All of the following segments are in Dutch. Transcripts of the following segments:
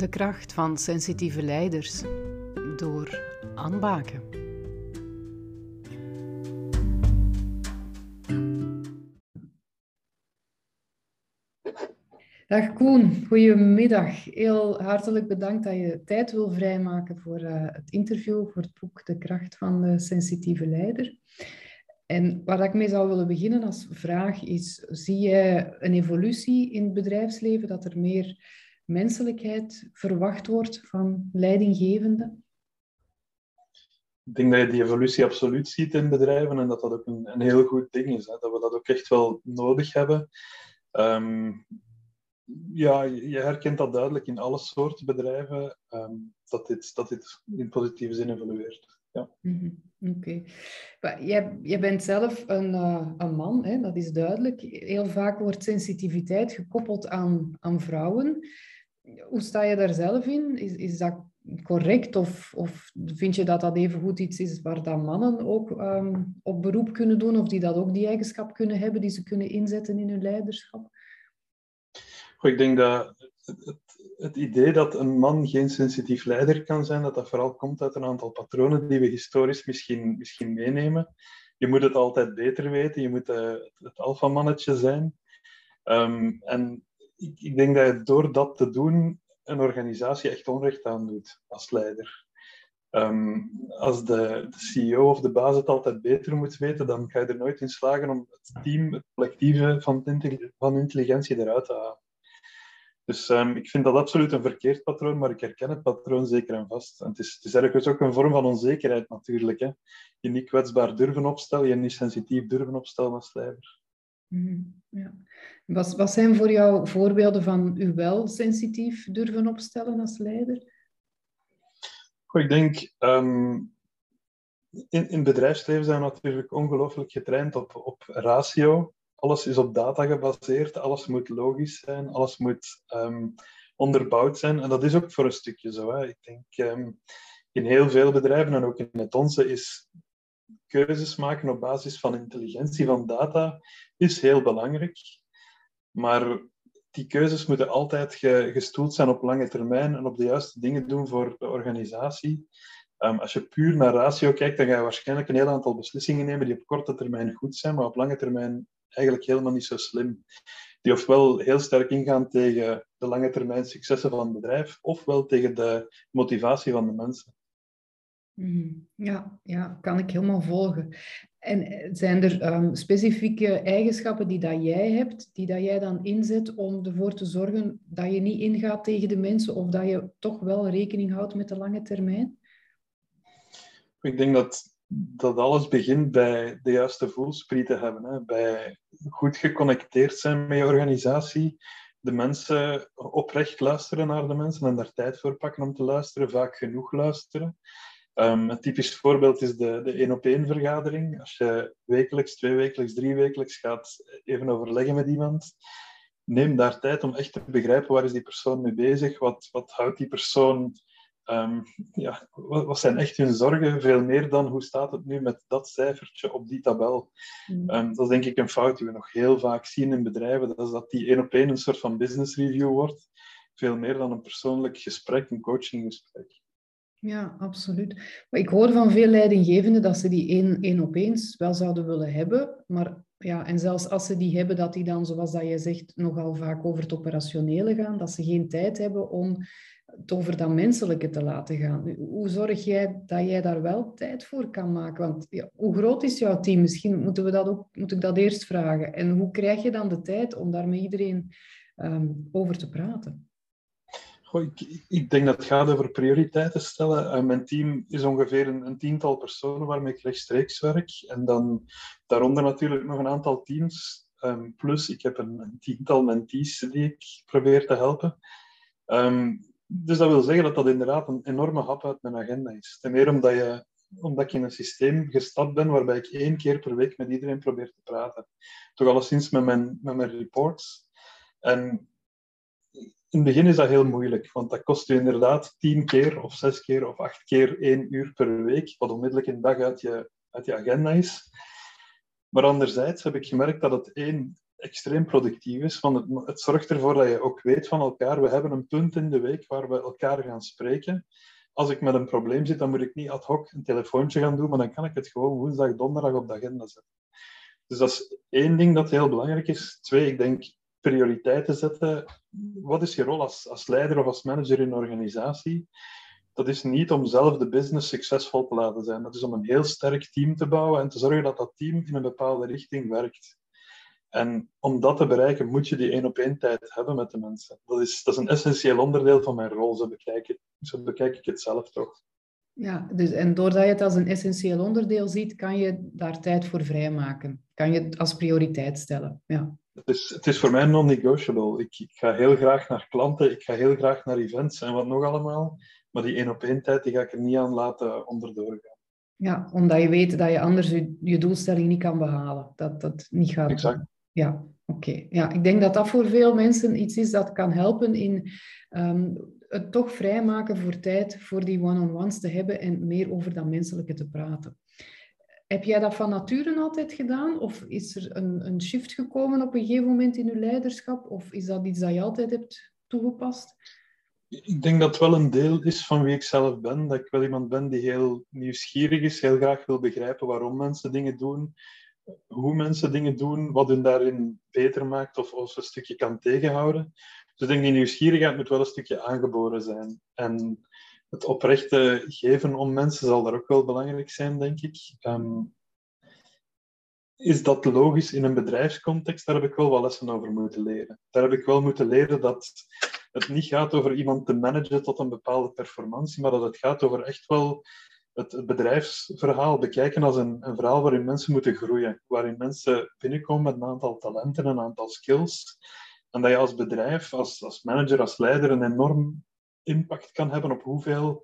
De kracht van sensitieve leiders door Anne Baken. Dag Koen, goedemiddag. Heel hartelijk bedankt dat je tijd wil vrijmaken voor uh, het interview, voor het boek De kracht van de sensitieve leider. En waar ik mee zou willen beginnen als vraag is, zie jij een evolutie in het bedrijfsleven, dat er meer menselijkheid verwacht wordt van leidinggevenden? Ik denk dat je die evolutie absoluut ziet in bedrijven en dat dat ook een, een heel goed ding is. Hè? Dat we dat ook echt wel nodig hebben. Um, ja, je herkent dat duidelijk in alle soorten bedrijven, um, dat, dit, dat dit in positieve zin evolueert. Ja. Mm Oké. Okay. Jij, jij bent zelf een, uh, een man, hè? dat is duidelijk. Heel vaak wordt sensitiviteit gekoppeld aan, aan vrouwen. Hoe sta je daar zelf in? Is, is dat correct? Of, of vind je dat dat even goed iets is waar dat mannen ook um, op beroep kunnen doen? Of die dat ook die eigenschap kunnen hebben, die ze kunnen inzetten in hun leiderschap? Goh, ik denk dat het, het, idee dat een man geen sensitief leider kan zijn, dat dat vooral komt uit een aantal patronen die we historisch misschien, misschien meenemen. Je moet het altijd beter weten, je moet uh, het, alfamannetje zijn. Um, en ik, denk dat je door dat te doen een organisatie echt onrecht aan doet als leider. Um, als de, de, CEO of de baas het altijd beter moet weten, dan ga je er nooit in slagen om het team, het collectieve van, van intelligentie eruit te halen. Dus um, ik vind dat absoluut een verkeerd patroon, maar ik herken het patroon zeker en vast. En het, is, het is ergens ook een vorm van onzekerheid natuurlijk. Hè. Je niet kwetsbaar durven opstellen, je niet sensitief durven opstellen als leider. Mm, ja. Wat, wat zijn voor jou voorbeelden van u wel sensitief durven opstellen als leider? Ik denk, um, in, in bedrijfsleven zijn we natuurlijk ongelooflijk getraind op, op ratio. Alles is op data gebaseerd, alles moet logisch zijn, alles moet um, onderbouwd zijn. En dat is ook voor een stukje zo. Hè. Ik denk, um, in heel veel bedrijven en ook in het onze is keuzes maken op basis van intelligentie, van data, is heel belangrijk. Maar die keuzes moeten altijd gestoeld zijn op lange termijn en op de juiste dingen doen voor de organisatie. Um, als je puur naar ratio kijkt, dan ga je waarschijnlijk een heel aantal beslissingen nemen die op korte termijn goed zijn, maar op lange termijn eigenlijk helemaal niet zo slim. Die ofwel heel sterk ingaan tegen de lange termijn successen van het bedrijf, ofwel tegen de motivatie van de mensen. Mhm. Ja, ja, kan ik helemaal volgen. En eh, zijn er um, specifieke eigenschappen die dat jij hebt, die dat jij dan inzet om ervoor te zorgen dat je niet ingaat tegen de mensen of dat je toch wel rekening houdt met de lange termijn? Ik denk dat, dat alles begint bij de juiste voelspriet te hebben. Hè. Bij goed geconnecteerd zijn met je organisatie. De mensen oprecht luisteren naar de mensen en daar tijd voor pakken om te luisteren. Vaak genoeg luisteren. Um, een typisch voorbeeld is de, de één-op-één vergadering. Als je wekelijks, twee wekelijks, drie wekelijks gaat even overleggen met iemand, neem daar tijd om echt te begrijpen waar is die persoon mee bezig, wat, wat houdt die persoon, um, ja, wat, wat, zijn echt hun zorgen, veel meer dan hoe staat het nu met dat cijfertje op die tabel. Um, dat is denk ik een fout die we nog heel vaak zien in bedrijven, dat is dat die één-op-één een soort van business review wordt, veel meer dan een persoonlijk gesprek, een coachinggesprek. Ja, absoluut. Maar ik hoor van veel leidinggevenden dat ze die één, één op eens wel zouden willen hebben. Maar ja, en zelfs als ze die hebben, dat die dan, zoals dat je zegt, nogal vaak over het operationele gaan. Dat ze geen tijd hebben om het over dat menselijke te laten gaan. Hoe zorg jij dat jij daar wel tijd voor kan maken? Want ja, hoe groot is jouw team? Misschien moeten we dat ook, moet ik dat eerst vragen. En hoe krijg je dan de tijd om daar met iedereen um, over te praten? Ik, ik, denk dat het gaat over prioriteiten stellen. Uh, mijn team is ongeveer een, een, tiental personen waarmee ik rechtstreeks werk. En dan daaronder natuurlijk nog een aantal teams. Um, plus, ik heb een, een, tiental mentees die ik probeer te helpen. Um, dus dat wil zeggen dat dat inderdaad een enorme hap uit mijn agenda is. Ten meer omdat, je, omdat ik in een systeem gestapt ben waarbij ik één keer per week met iedereen probeer te praten. Toch alleszins met mijn, met mijn reports. En in het begin is dat heel moeilijk, want dat kost je inderdaad tien keer of zes keer of acht keer één uur per week, wat onmiddellijk een dag uit je, uit je agenda is. Maar anderzijds heb ik gemerkt dat het één extreem productief is. Want het, het zorgt ervoor dat je ook weet van elkaar, we hebben een punt in de week waar we elkaar gaan spreken. Als ik met een probleem zit, dan moet ik niet ad hoc een telefoontje gaan doen, maar dan kan ik het gewoon woensdag, donderdag op de agenda zetten. Dus dat is één ding dat heel belangrijk is. Twee, ik denk prioriteiten zetten. Wat is je rol als, als leider of als manager in een organisatie? Dat is niet om zelf de business succesvol te laten zijn. Dat is om een heel sterk team te bouwen en te zorgen dat dat team in een bepaalde richting werkt. En om dat te bereiken moet je die één op één tijd hebben met de mensen. Dat is, dat is een essentieel onderdeel van mijn rol, zo bekijk, ik, bekijk ik het zelf toch. Ja, dus, en doordat je het als een essentieel onderdeel ziet, kan je daar tijd voor vrijmaken. Kan je het als prioriteit stellen. Ja. Het, is, het is voor mij non-negotiable. Ik, ik ga heel graag naar klanten, ik ga heel graag naar events en wat nog allemaal. Maar die één op één tijd die ga ik er niet aan laten onderdoor gaan. Ja, omdat je weet dat je anders je, je doelstelling niet kan behalen. Dat dat niet gaat. Exact. Ja, oké. Ja, ik denk dat dat voor veel mensen iets is dat kan helpen in um, het toch vrijmaken voor tijd voor die one-on-ones te hebben en meer over dat menselijke te praten. Heb jij dat van nature altijd gedaan? Of is er een, een shift gekomen op een gegeven moment in je leiderschap? Of is dat iets dat je altijd hebt toegepast? Ik denk dat het wel een deel is van wie ik zelf ben. Dat ik wel iemand ben die heel nieuwsgierig is, heel graag wil begrijpen waarom mensen dingen doen, hoe mensen dingen doen, wat hun daarin beter maakt of, of een stukje kan tegenhouden. Dus ik denk die nieuwsgierigheid moet wel een stukje aangeboren zijn. En het oprechte geven om mensen zal daar ook wel belangrijk zijn, denk ik. Ehm, is dat logisch in een bedrijfscontext? Daar heb ik wel wat lessen over moeten leren. Daar heb ik wel moeten leren dat het niet gaat over iemand te managen tot een bepaalde performantie, maar dat het gaat over echt wel het, bedrijfsverhaal bekijken als een, een, verhaal waarin mensen moeten groeien. Waarin mensen binnenkomen met een aantal talenten, een aantal skills. En dat je als bedrijf, als, als manager, als leider een enorm impact kan hebben op hoeveel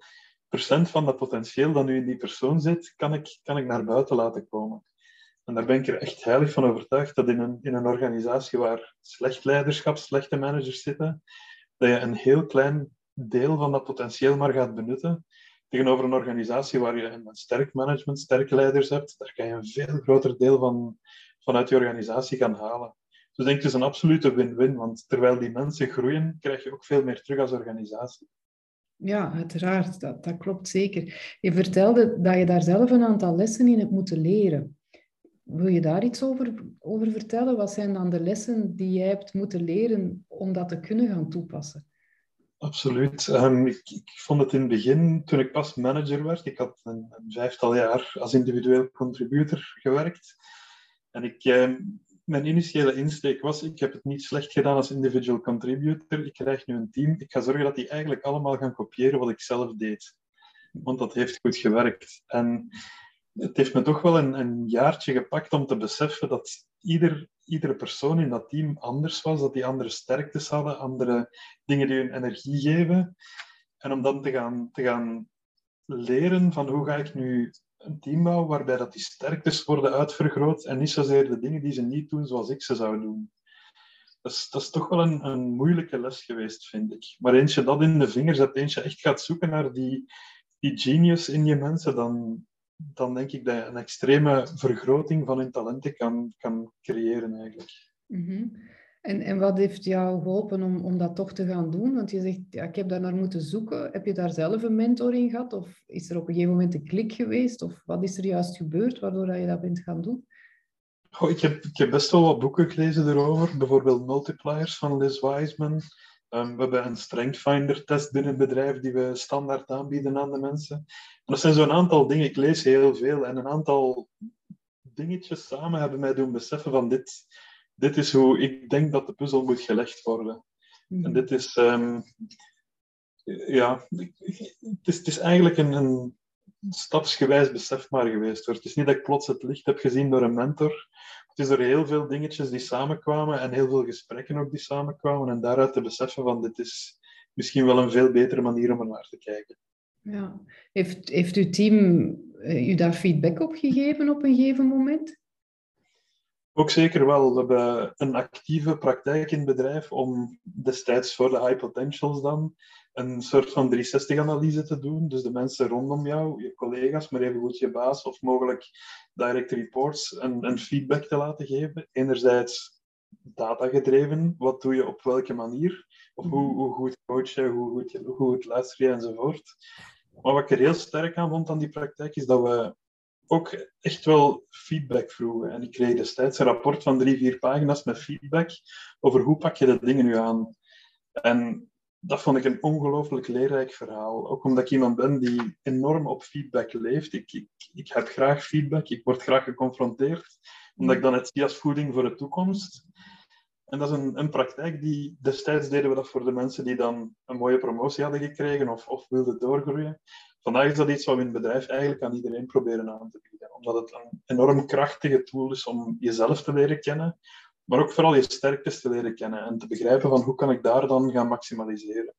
procent van dat potentieel dat nu in die persoon zit, kan ik, kan ik naar buiten laten komen. En daar ben ik er echt heilig van overtuigd dat in een, in een organisatie waar slecht leiderschap, slechte managers zitten, dat je een heel klein deel van dat potentieel maar gaat benutten. Tegenover een organisatie waar je een sterk management, sterke leiders hebt, daar kan je een veel groter deel van, vanuit je organisatie gaan halen. Dus ik denk, het is een absolute win-win, want terwijl die mensen groeien, krijg je ook veel meer terug als organisatie. Ja, uiteraard, dat, dat klopt zeker. Je vertelde dat je daar zelf een aantal lessen in hebt moeten leren. Wil je daar iets over, over vertellen? Wat zijn dan de lessen die jij hebt moeten leren om dat te kunnen gaan toepassen? Absoluut. Um, ik, ik, vond het in het begin, toen ik pas manager werd, ik had een, vijftal jaar als individueel contributor gewerkt. En ik, um, mijn initiële insteek was, ik heb het niet slecht gedaan als individual contributor, ik krijg nu een team, ik ga zorgen dat die eigenlijk allemaal gaan kopiëren wat ik zelf deed. Want dat heeft goed gewerkt. En het heeft me toch wel een, een jaartje gepakt om te beseffen dat ieder, iedere persoon in dat team anders was, dat die andere sterktes hadden, andere dingen die hun energie geven. En om dan te gaan, te gaan leren van hoe ga ik nu een team bouwen waarbij dat die sterktes worden uitvergroot en niet zozeer de dingen die ze niet doen zoals ik ze zou doen. Dat is, dat is toch wel een, een moeilijke les geweest, vind ik. Maar eens je dat in de vingers hebt, eens je echt gaat zoeken naar die, die genius in je mensen, dan, dan denk ik dat je een extreme vergroting van hun talenten kan, kan creëren eigenlijk. Mm en, en wat heeft jou geholpen om, om dat toch te gaan doen? Want je zegt, ja, ik heb daar naar moeten zoeken. Heb je daar zelf een mentor in gehad? Of is er op een gegeven moment een klik geweest? Of wat is er juist gebeurd waardoor je dat bent gaan doen? Oh, ik, heb, ik heb best wel wat boeken gelezen erover. Bijvoorbeeld Multipliers van Liz Wiseman. Um, we hebben een Strength Finder test binnen het bedrijf die we standaard aanbieden aan de mensen. En dat zijn zo'n aantal dingen. Ik lees heel veel. En een aantal dingetjes samen hebben mij doen beseffen van dit dit is hoe ik denk dat de puzzel moet gelegd worden. En mhm. dit is, um, ja, het is, het is eigenlijk een, een, stapsgewijs besef maar geweest. Het is niet dat ik plots het licht heb gezien door een mentor. Het is er heel veel dingetjes die samenkwamen en heel veel gesprekken ook die samenkwamen. En daaruit te beseffen van dit is misschien wel een veel betere manier om er naar te kijken. Ja. Heeft, heeft uw team uh, u daar feedback op gegeven op een gegeven moment? Ook zeker wel. We hebben een actieve praktijk in het bedrijf om destijds voor de high potentials dan een soort van 360-analyse te doen. Dus de mensen rondom jou, je collega's, maar evengoed je baas of mogelijk direct reports en, en feedback te laten geven. Enerzijds data gedreven. Wat doe je op welke manier? Of hoe, hoe goed coach je, hoe goed, hoe goed luister je enzovoort. Maar wat ik er heel sterk aan vond aan die praktijk, is dat we ook echt wel feedback vroegen. En ik kreeg destijds een rapport van drie, vier pagina's met feedback over hoe pak je de dingen nu aan. En dat vond ik een ongelooflijk leerrijk verhaal. Ook omdat ik iemand ben die enorm op feedback leeft. Ik, ik, ik heb graag feedback, ik word graag geconfronteerd, omdat ik dan het zie als voeding voor de toekomst. En dat is een, een praktijk die destijds deden we dat voor de mensen die dan een mooie promotie hadden gekregen of, of wilden doorgroeien. Vandaag is dat iets wat we in het bedrijf eigenlijk aan iedereen proberen aan te bieden. Omdat het een enorm krachtige tool is om jezelf te leren kennen, maar ook vooral je sterktes te leren kennen en te begrijpen van hoe kan ik daar dan gaan maximaliseren.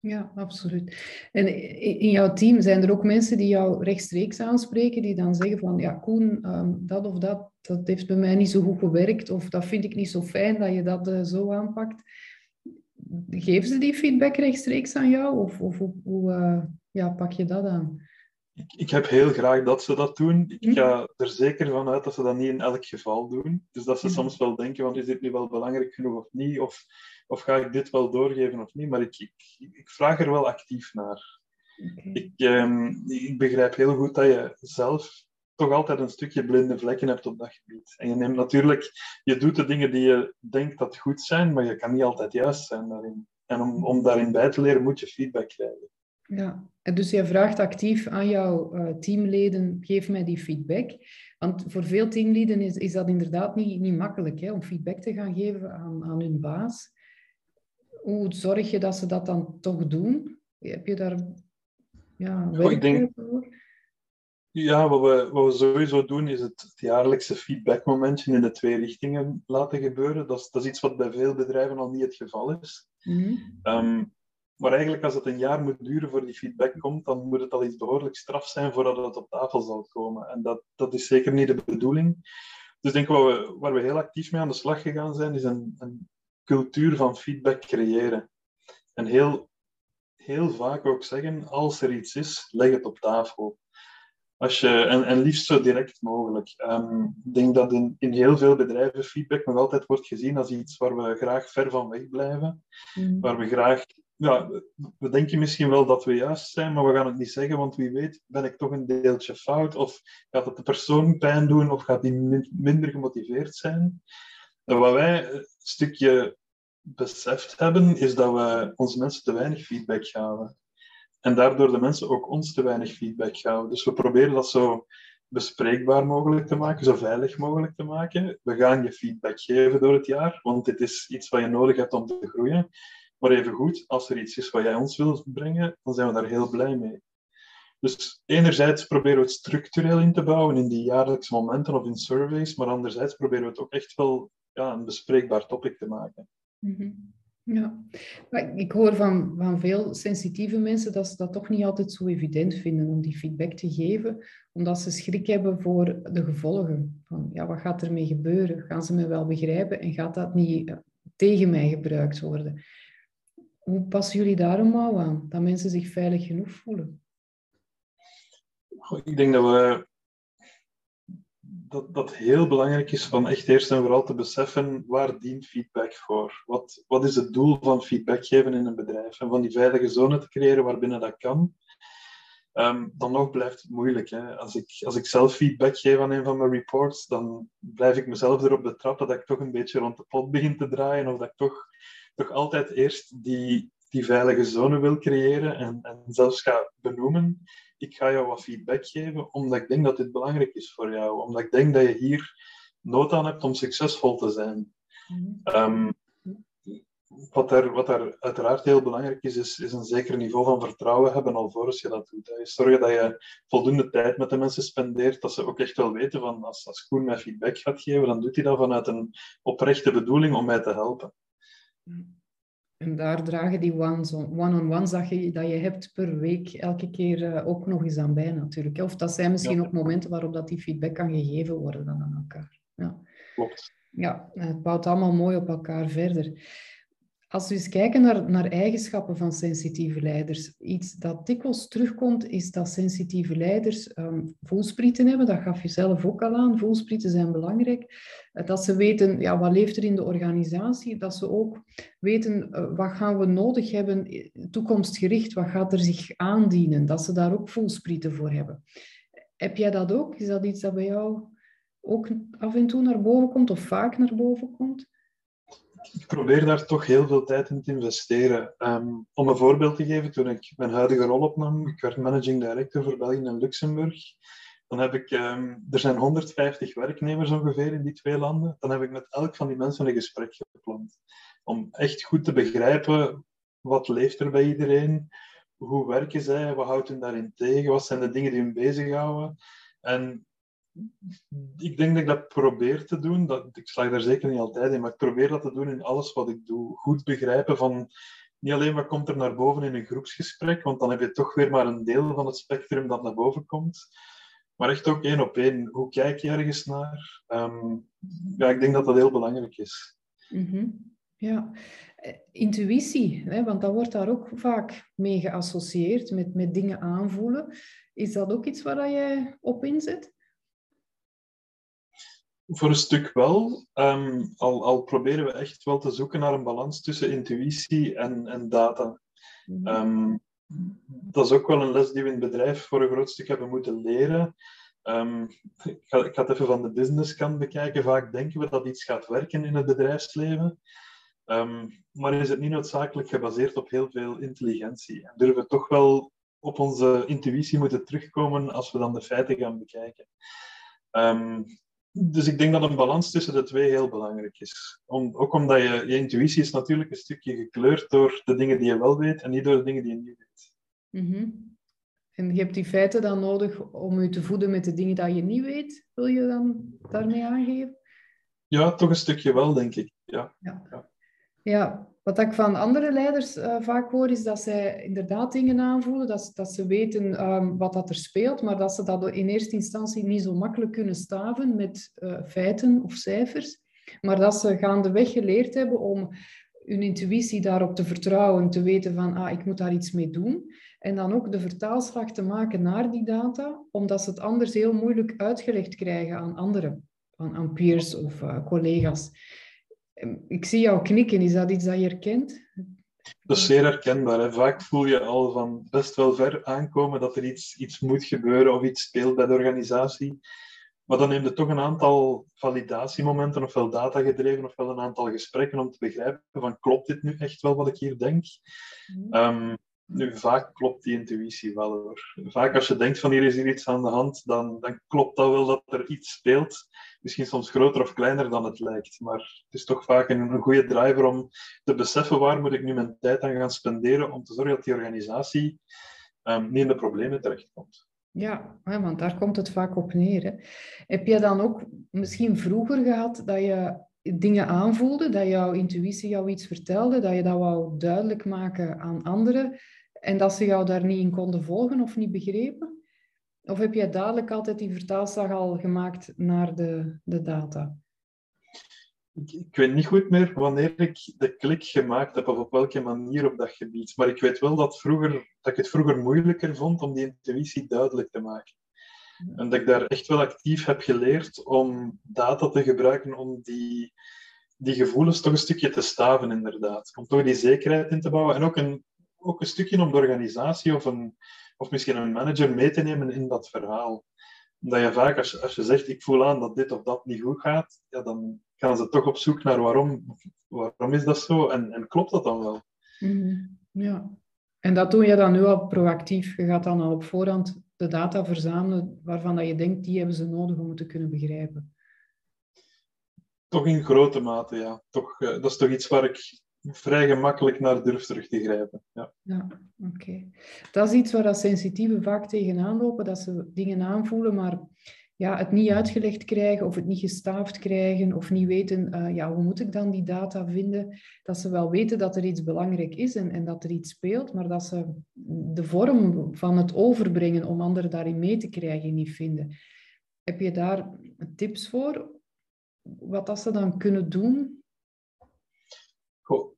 Ja, absoluut. En in jouw team zijn er ook mensen die jou rechtstreeks aanspreken, die dan zeggen van, ja Koen, ehm, dat of dat, dat heeft bij mij niet zo goed gewerkt, of dat vind ik niet zo fijn dat je dat eh, zo aanpakt. Geven ze die feedback rechtstreeks aan jou, of, of hoe uh, ja, pak je dat aan? Ik, ik, heb heel graag dat ze dat doen. Ik hm? ga er zeker van uit dat ze dat niet in elk geval doen. Dus dat ze hm. soms wel denken, want is dit nu wel belangrijk genoeg of niet? Of of ga ik dit wel doorgeven of niet? Maar ik, ik, ik vraag er wel actief naar. Ik, ehm, ik begrijp heel goed dat je zelf toch altijd een stukje blinde vlekken hebt op dat gebied. En je neemt natuurlijk, je doet de dingen die je denkt dat goed zijn, maar je kan niet altijd juist zijn daarin. En om, om daarin bij te leren moet je feedback krijgen. Ja, en dus je vraagt actief aan jouw uh, teamleden, geef mij die feedback. Want voor veel teamleden is, is dat inderdaad niet, niet makkelijk hè, om feedback te gaan geven aan, aan hun baas hoe zorg je dat ze dat dan toch doen? Heb je daar ja, werk ik denk, voor? Ja, wat we, wat we sowieso doen is het, het jaarlijkse feedbackmomentje in de twee richtingen laten gebeuren. Dat is, dat is iets wat bij veel bedrijven al niet het geval is. Mhm. Ehm, maar eigenlijk als het een jaar moet duren voor die feedback komt, dan moet het al iets behoorlijk straf zijn voordat het op tafel zal komen. En dat, dat is zeker niet de bedoeling. Dus denk wat we, waar we heel actief mee aan de slag gegaan zijn, is een, een cultuur van feedback creëren. En heel, heel vaak ook zeggen, als er iets is, leg het op tafel. Als je, en, en liefst zo direct mogelijk. Um, ik denk dat in, in heel veel bedrijven feedback nog altijd wordt gezien als iets waar we graag ver van weg blijven. Mm. Waar we graag ja, we denken misschien wel dat we juist zijn, maar we gaan het niet zeggen, want wie weet ben ik toch een deeltje fout, of gaat het de persoon pijn doen, of gaat die minder gemotiveerd zijn. En wat wij een stukje beseft hebben, is dat we onze mensen te weinig feedback gaven. En daardoor de mensen ook ons te weinig feedback gaven. Dus we proberen dat zo bespreekbaar mogelijk te maken, zo veilig mogelijk te maken. We gaan je feedback geven door het jaar, want dit is iets wat je nodig hebt om te groeien. Maar even goed, als er iets is wat jij ons wilt brengen, dan zijn we daar heel blij mee. Dus enerzijds proberen we het structureel in te bouwen in die jaarlijkse momenten of in surveys, maar anderzijds proberen we het ook echt wel ja, een bespreekbaar topic te maken. Mhm. Ja, maar ik hoor van, van veel sensitieve mensen dat ze dat toch niet altijd zo evident vinden om die feedback te geven, omdat ze schrik hebben voor de gevolgen. Van, ja, wat gaat ermee gebeuren? Gaan ze me wel begrijpen en gaat dat niet eh, tegen mij gebruikt worden? Hoe passen jullie daar een aan, dat mensen zich veilig genoeg voelen? Ik denk dat we dat, dat heel belangrijk is van echt eerst en vooral te beseffen waar dient feedback voor? Wat, wat is het doel van feedback geven in een bedrijf? En van die veilige zone te creëren waarbinnen dat kan. Um, dan nog blijft het moeilijk. Hè? Als, ik, als ik zelf feedback geef aan een van mijn reports, dan blijf ik mezelf erop betrappen dat ik toch een beetje rond de pot begin te draaien of dat ik toch, toch altijd eerst die, die veilige zone wil creëren en, en zelfs ga benoemen ik ga jou wat feedback geven, omdat ik denk dat dit belangrijk is voor jou. Omdat ik denk dat je hier nood aan hebt om succesvol te zijn. Um, wat, er, wat er uiteraard heel belangrijk is, is, is, een zeker niveau van vertrouwen hebben alvorens je dat doet. Zorgen dat je voldoende tijd met de mensen spendeert, dat ze ook echt wel weten van als, als Koen mij feedback gaat geven, dan doet hij dat vanuit een oprechte bedoeling om mij te helpen. En daar dragen die one-on-ones dat je, dat je hebt per week elke keer eh, ook nog eens aan bij natuurlijk. Of dat zijn misschien ook momenten waarop dat die feedback kan gegeven worden dan aan elkaar. Ja. Klopt. Ja, het bouwt allemaal mooi op elkaar verder. Als we eens kijken naar, naar eigenschappen van sensitieve leiders, iets dat dikwijls terugkomt, is dat sensitieve leiders um, voelsprieten hebben. Dat gaf je zelf ook al aan. Voelsprieten zijn belangrijk. Eh, dat ze weten, ja, wat leeft er in de organisatie? Dat ze ook weten, uh, wat gaan we nodig hebben toekomstgericht? Wat gaat er zich aandienen? Dat ze daar ook voelsprieten voor hebben. Heb jij dat ook? Is dat iets dat bij jou ook af en toe naar boven komt of vaak naar boven komt? Ik probeer daar toch heel veel tijd in te investeren. Ehm, om een voorbeeld te geven, toen ik mijn huidige rol opnam, ik werd managing director voor België en Luxemburg. Dan heb ik, um, er zijn 150 werknemers ongeveer in die twee landen. Dan heb ik met elk van die mensen een gesprek gepland. Om echt goed te begrijpen wat leeft er bij iedereen, hoe werken zij, wat houdt hen daarin tegen, wat zijn de dingen die hen bezighouden. En ik denk dat ik dat probeer te doen. Dat, ik slag daar zeker niet altijd in, maar ik probeer dat te doen in alles wat ik doe. Goed begrijpen van niet alleen wat komt er naar boven in een groepsgesprek, want dan heb je toch weer maar een deel van het spectrum dat naar boven komt. Maar echt ook één op één. Hoe kijk je ergens naar? Ehm, ja, ik denk dat dat heel belangrijk is. Mm Ja, eh, intuïtie, hè, want dat wordt daar ook vaak mee geassocieerd, met, met dingen aanvoelen. Is dat ook iets waar jij op inzet? Voor een stuk wel. Ehm, al, al, proberen we echt wel te zoeken naar een balans tussen intuïtie en, en data. Mhm. Ehm, dat is ook wel een les die we in het bedrijf voor een groot stuk hebben moeten leren. Um, ik, ga, ik, ga, het even van de businesskant bekijken. Vaak denken we dat iets gaat werken in het bedrijfsleven. maar is het niet noodzakelijk gebaseerd op heel veel intelligentie? En durven we toch wel op onze intuïtie moeten terugkomen als we dan de feiten gaan bekijken. Dus ik denk dat een balans tussen de twee heel belangrijk is. Om, ook omdat je, je intuïtie is natuurlijk een stukje gekleurd door de dingen die je wel weet en niet door de dingen die je niet weet. Mm En je hebt die feiten dan nodig om je te voeden met de dingen die je niet weet. Wil je dan daarmee aangeven? Ja, toch een stukje wel, denk ik. Ja. ja. ja. ja wat ik van andere leiders uh, vaak hoor, is dat zij inderdaad dingen aanvoelen, dat, dat ze weten um, wat dat er speelt, maar dat ze dat in eerste instantie niet zo makkelijk kunnen staven met uh, feiten of cijfers. Maar dat ze gaandeweg geleerd hebben om hun intuïtie daarop te vertrouwen, te weten van, ah, ik moet daar iets mee doen. En dan ook de vertaalslag te maken naar die data, omdat ze het anders heel moeilijk uitgelegd krijgen aan anderen, aan, aan peers of uh, collega's. Ehm, ik zie jou knikken. Is dat iets dat je herkent? Dat is zeer herkenbaar. Hè. Vaak voel je al van best wel ver aankomen dat er iets, iets moet gebeuren of iets speelt bij de organisatie. Maar dan neem je toch een aantal validatiemomenten, ofwel data gedreven, ofwel een aantal gesprekken om te begrijpen van klopt dit nu echt wel wat ik hier denk? Ehm, nu, vaak klopt die intuïtie wel hoor. Vaak als je denkt van hier is hier iets aan de hand, dan, dan klopt dat wel dat er iets speelt. Misschien soms groter of kleiner dan het lijkt. Maar het is toch vaak een, een goede driver om te beseffen waar moet ik nu mijn tijd aan gaan spenderen om te zorgen dat die organisatie um, niet in de problemen terechtkomt. Ja, want daar komt het vaak op neer. Hè. Heb je dan ook misschien vroeger gehad dat je dingen aanvoelde, dat jouw intuïtie jou iets vertelde, dat je dat wou duidelijk maken aan anderen en dat ze jou daar niet in konden volgen of niet begrepen? Of heb jij dadelijk altijd die vertaalslag al gemaakt naar de, de data? Ik, ik, weet niet goed meer wanneer ik de klik gemaakt heb of op welke manier op dat gebied. Maar ik weet wel dat, vroeger, dat ik het vroeger moeilijker vond om die intuïtie duidelijk te maken. En dat ik daar echt wel actief heb geleerd om data te gebruiken om die, die gevoelens toch een stukje te staven, inderdaad. Om toch die zekerheid in te bouwen. En ook een, ook een stukje om de organisatie of, een, of misschien een manager mee te nemen in dat verhaal. Omdat je vaak, als je, als je zegt, ik voel aan dat dit of dat niet goed gaat, ja, dan gaan ze toch op zoek naar waarom, waarom is dat zo en, en klopt dat dan wel? Mm, ja. En dat doe je dan nu al proactief. Je gaat dan al op voorhand de data verzamelen waarvan dat je denkt, die hebben ze nodig om het te kunnen begrijpen. Toch in grote mate, ja. Toch, uh, dat is toch iets waar ik vrij gemakkelijk naar durf terug te grijpen. Ja, ja oké. Dat is iets waar dat sensitieven vaak tegenaan lopen, dat ze dingen aanvoelen, maar ja, het niet uitgelegd krijgen of het niet gestaafd krijgen of niet weten, uh, ja, hoe moet ik dan die data vinden? Dat ze wel weten dat er iets belangrijk is en, en dat er iets speelt, maar dat ze de vorm van het overbrengen om anderen daarin mee te krijgen niet vinden. Heb je daar tips voor? Wat dat ze dan kunnen doen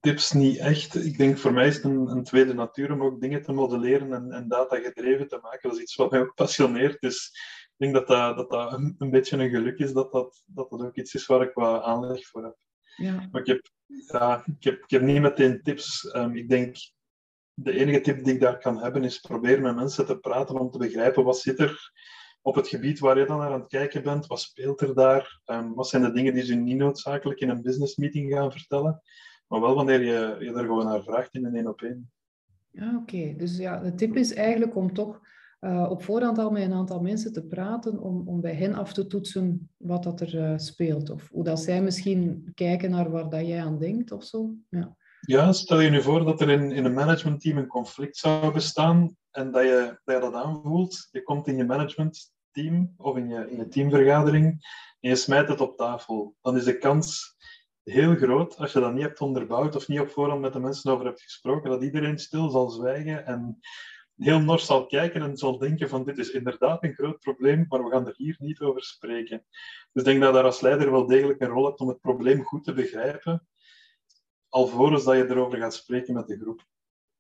tips niet echt. Ik denk voor mij is het een, een, tweede natuur om ook dingen te modelleren en, en data gedreven te maken. Dat is iets wat mij ook passioneert. Dus ik denk dat dat, dat, dat een, een, beetje een geluk is dat dat, dat dat ook iets is waar ik wat aanleg voor heb. Ja. Maar ik heb, ja, ik, heb, ik heb niet meteen tips. Um, ik denk, de enige tip die ik daar kan hebben is proberen met mensen te praten om te begrijpen wat zit er op het gebied waar je dan naar aan het kijken bent. Wat speelt er daar? Um, wat zijn de dingen die ze niet noodzakelijk in een business meeting gaan vertellen? Maar wel wanneer je, je er gewoon naar vraagt in een één op één. Ja, oké. Dus ja, de tip is eigenlijk om toch uh, op voorhand al met een aantal mensen te praten, om, om bij hen af te toetsen wat dat er uh, speelt. Of hoe dat zij misschien kijken naar waar dat jij aan denkt of zo. Ja. Ja, stel je nu voor dat er in, in een managementteam een conflict zou bestaan en dat je dat, je dat aanvoelt. Je komt in je managementteam of in je, in je teamvergadering en je smijt het op tafel. Dan is de kans heel groot, als je dat niet hebt onderbouwd of niet op voorhand met de mensen over hebt gesproken, dat iedereen stil zal zwijgen en heel nors zal kijken en zal denken van dit is inderdaad een groot probleem, maar we gaan er hier niet over spreken. Dus ik denk dat je daar als leider wel degelijk een rol hebt om het probleem goed te begrijpen, alvorens dat je erover gaat spreken met de groep.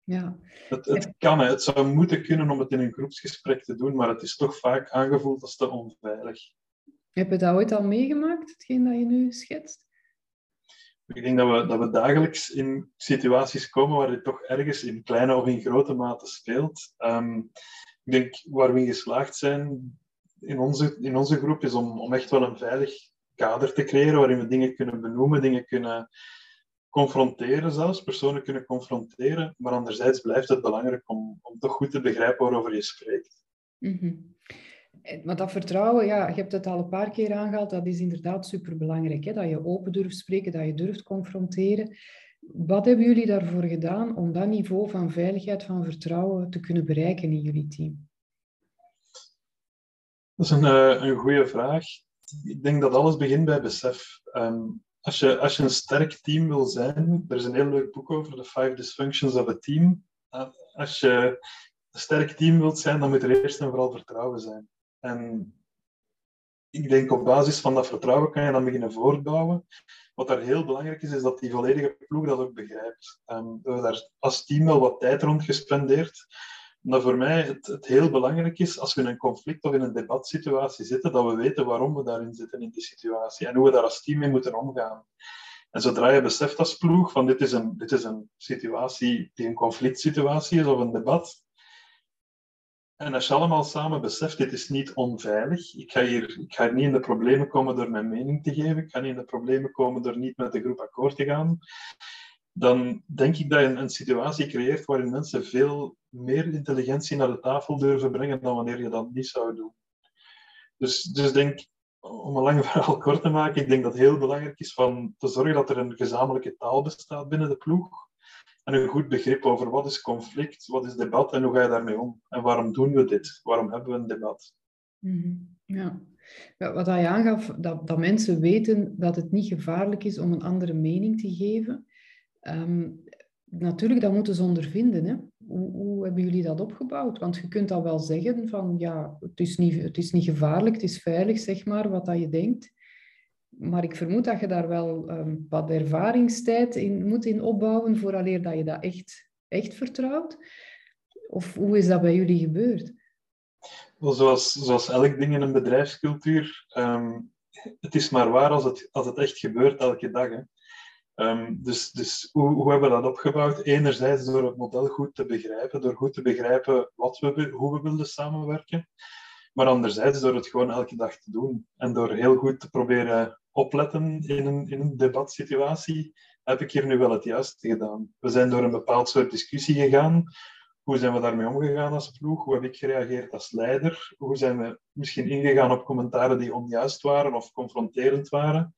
Ja. Het, het kan, het zou moeten kunnen om het in een groepsgesprek te doen, maar het is toch vaak aangevoeld als te onveilig. Heb je dat ooit al meegemaakt, hetgeen dat je nu schetst? Ik denk dat we, dat we dagelijks in situaties komen waar dit toch ergens in kleine of in grote mate speelt. Um, ik denk waar we in geslaagd zijn in onze, in onze groep is om, om echt wel een veilig kader te creëren waarin we dingen kunnen benoemen, dingen kunnen confronteren zelfs, personen kunnen confronteren. Maar anderzijds blijft het belangrijk om, om toch goed te begrijpen waarover je spreekt. Mm. Maar dat vertrouwen, ja, je hebt het al een paar keer aangehaald, dat is inderdaad superbelangrijk. Hè? Dat je open durft spreken, dat je durft confronteren. Wat hebben jullie daarvoor gedaan om dat niveau van veiligheid, van vertrouwen te kunnen bereiken in jullie team? Dat is een, uh, een goede vraag. Ik denk dat alles begint bij besef. Um, als je, als je een sterk team wil zijn, er is een heel leuk boek over, The Five Dysfunctions of a Team. Als je een sterk team wilt zijn, dan moet er eerst en vooral vertrouwen zijn. En ik denk op basis van dat vertrouwen kan je dan beginnen voortbouwen. Wat daar heel belangrijk is, is dat die volledige ploeg dat ook begrijpt. We hebben daar als team wel wat tijd rond gespendeerd omdat voor mij het, het, heel belangrijk is, als we in een conflict of in een debatsituatie zitten, dat we weten waarom we daarin zitten in die situatie en hoe we daar als team mee moeten omgaan. En zodra je beseft als ploeg van dit is een, dit is een situatie die een conflict situatie is of een debat, en als je allemaal samen beseft, dit is niet onveilig. Ik ga, hier, ik ga niet in de problemen komen door mijn mening te geven. Ik ga niet in de problemen komen door niet met de groep akkoord te gaan dan denk ik dat je een, situatie creëert waarin mensen veel meer intelligentie naar de tafel durven brengen dan wanneer je dat niet zou doen. Dus, dus denk, om een lang verhaal kort te maken, ik denk dat het heel belangrijk is van te zorgen dat er een gezamenlijke taal bestaat binnen de ploeg. En een goed begrip over wat is conflict, wat is debat en hoe ga je daarmee om? En waarom doen we dit? Waarom hebben we een debat? Mhm. Ja. Wat hij aangaf, dat, dat mensen weten dat het niet gevaarlijk is om een andere mening te geven. Um, natuurlijk, dat moeten ze ondervinden. Hè? Hoe, hoe, hebben jullie dat opgebouwd? Want je kunt dat wel zeggen van, ja, het is niet, het is niet gevaarlijk, het is veilig, zeg maar, wat dat je denkt. Maar ik vermoed dat je daar wel um, wat ervaringstijd in moet in opbouwen vooraleer dat je dat echt, echt vertrouwt. Of hoe is dat bij jullie gebeurd? Zoals, zoals elk ding in een bedrijfscultuur, um, het is maar waar als het, als het echt gebeurt elke dag. Hè. Um, dus dus hoe, hoe, hebben we dat opgebouwd? Enerzijds door het model goed te begrijpen, door goed te begrijpen wat we, hoe we willen samenwerken. Maar anderzijds door het gewoon elke dag te doen. En door heel goed te proberen opletten in een, in een debatsituatie, heb ik hier nu wel het juiste gedaan. We zijn door een bepaald soort discussie gegaan. Hoe zijn we daarmee omgegaan als ploeg? Hoe heb ik gereageerd als leider? Hoe zijn we misschien ingegaan op commentaren die onjuist waren of confronterend waren?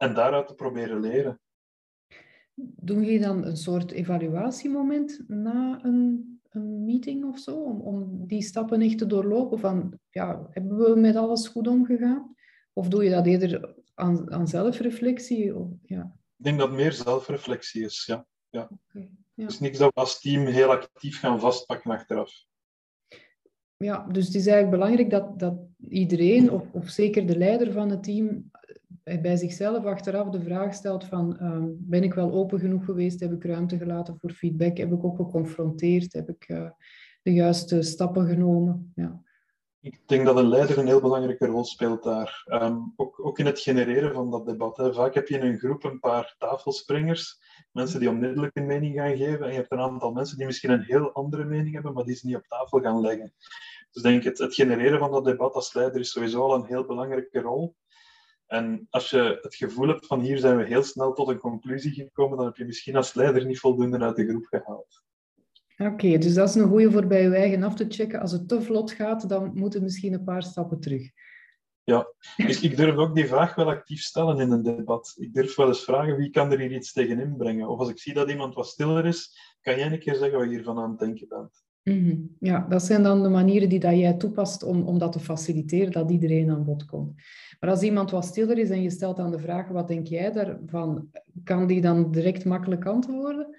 en daaruit te proberen leren. Doen jullie dan een soort evaluatiemoment na een, een meeting of zo, om, om die stappen echt te doorlopen? Van, ja, hebben we met alles goed omgegaan? Of doe je dat eerder aan, aan zelfreflectie? Of, ja. Ik denk dat het meer zelfreflectie is, ja. ja. Okay, niks dat we als team heel actief gaan vastpakken achteraf. Ja, dus het is eigenlijk belangrijk dat, dat iedereen, of, of zeker de leider van het team, bij zichzelf achteraf de vraag stelt van ehm, ben ik wel open genoeg geweest? Heb ik ruimte gelaten voor feedback? Heb ik ook geconfronteerd? Heb ik uh, de juiste stappen genomen? Ja. Ik denk dat een leider een heel belangrijke rol speelt daar. Ehm, ook, ook, in het genereren van dat debat. Hè. Vaak heb je in een groep een paar tafelspringers, mensen die onmiddellijk een mening gaan geven. En je hebt een aantal mensen die misschien een heel andere mening hebben, maar die ze niet op tafel gaan leggen. Dus denk het, het genereren van dat debat als leider is sowieso al een heel belangrijke rol. En als je het gevoel hebt van hier zijn we heel snel tot een conclusie gekomen, dan heb je misschien als leider niet voldoende uit de groep gehaald. Oké, dus dat is een goede voor bij je eigen af te checken. Als het te vlot gaat, dan moeten misschien een paar stappen terug. Ja, dus ik durf ook die vraag wel actief stellen in een debat. Ik durf wel eens vragen wie kan er hier iets tegen inbrengen. Of als ik zie dat iemand wat stiller is, kan jij een keer zeggen wat je hiervan aan het denken bent. Mhm. Ja, dat zijn dan de manieren die dat jij toepast om, om dat te faciliteren, dat iedereen aan bod komt. Maar als iemand wat stiller is en je stelt dan de vraag, wat denk jij daarvan? Kan die dan direct makkelijk antwoorden?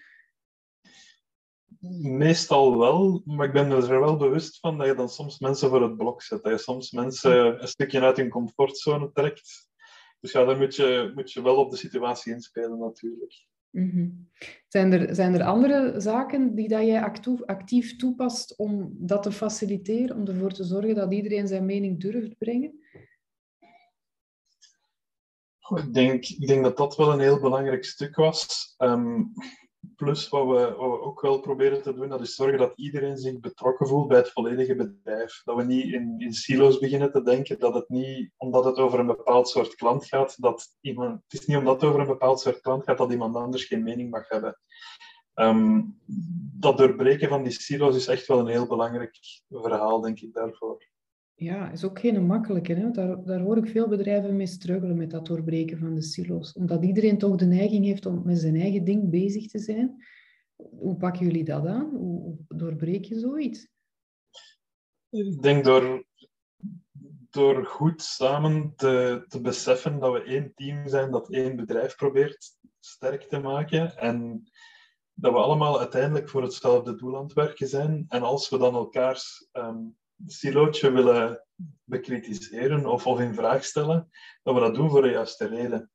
Meestal wel, maar ik ben er wel bewust van dat je dan soms mensen voor het blok zet. Dat je soms mensen een stukje uit hun comfortzone trekt. Dus ja, dan moet je, moet je wel op de situatie inspelen natuurlijk. Mhm. zijn, er, zijn er andere zaken die dat jij actief, actief toepast om dat te faciliteren, om ervoor te zorgen dat iedereen zijn mening durft brengen? Ik denk, ik denk dat dat wel een heel belangrijk stuk was. Ehm, Plus wat we, ook wel proberen te doen, dat is zorgen dat iedereen zich betrokken voelt bij het volledige bedrijf. Dat we niet in, in silo's beginnen te denken dat het niet, omdat het over een bepaald soort klant gaat, dat iemand, het is niet omdat het over een bepaald soort klant gaat dat iemand anders geen mening mag hebben. Ehm, dat doorbreken van die silo's is echt wel een heel belangrijk verhaal, denk ik, daarvoor. Ja, is ook geen makkelijke. Hè? Daar, daar hoor ik veel bedrijven mee struggelen met dat doorbreken van de silo's. Omdat iedereen toch de neiging heeft om met zijn eigen ding bezig te zijn. Hoe pakken jullie dat aan? Hoe doorbreek je zoiets? Ik denk door, door goed samen te, te beseffen dat we één team zijn dat één bedrijf probeert sterk te maken. En dat we allemaal uiteindelijk voor hetzelfde doel aan het werken zijn. En als we dan elkaars ehm, silootje willen bekritiseren of, of in vraag stellen, dat we dat doen voor de juiste reden.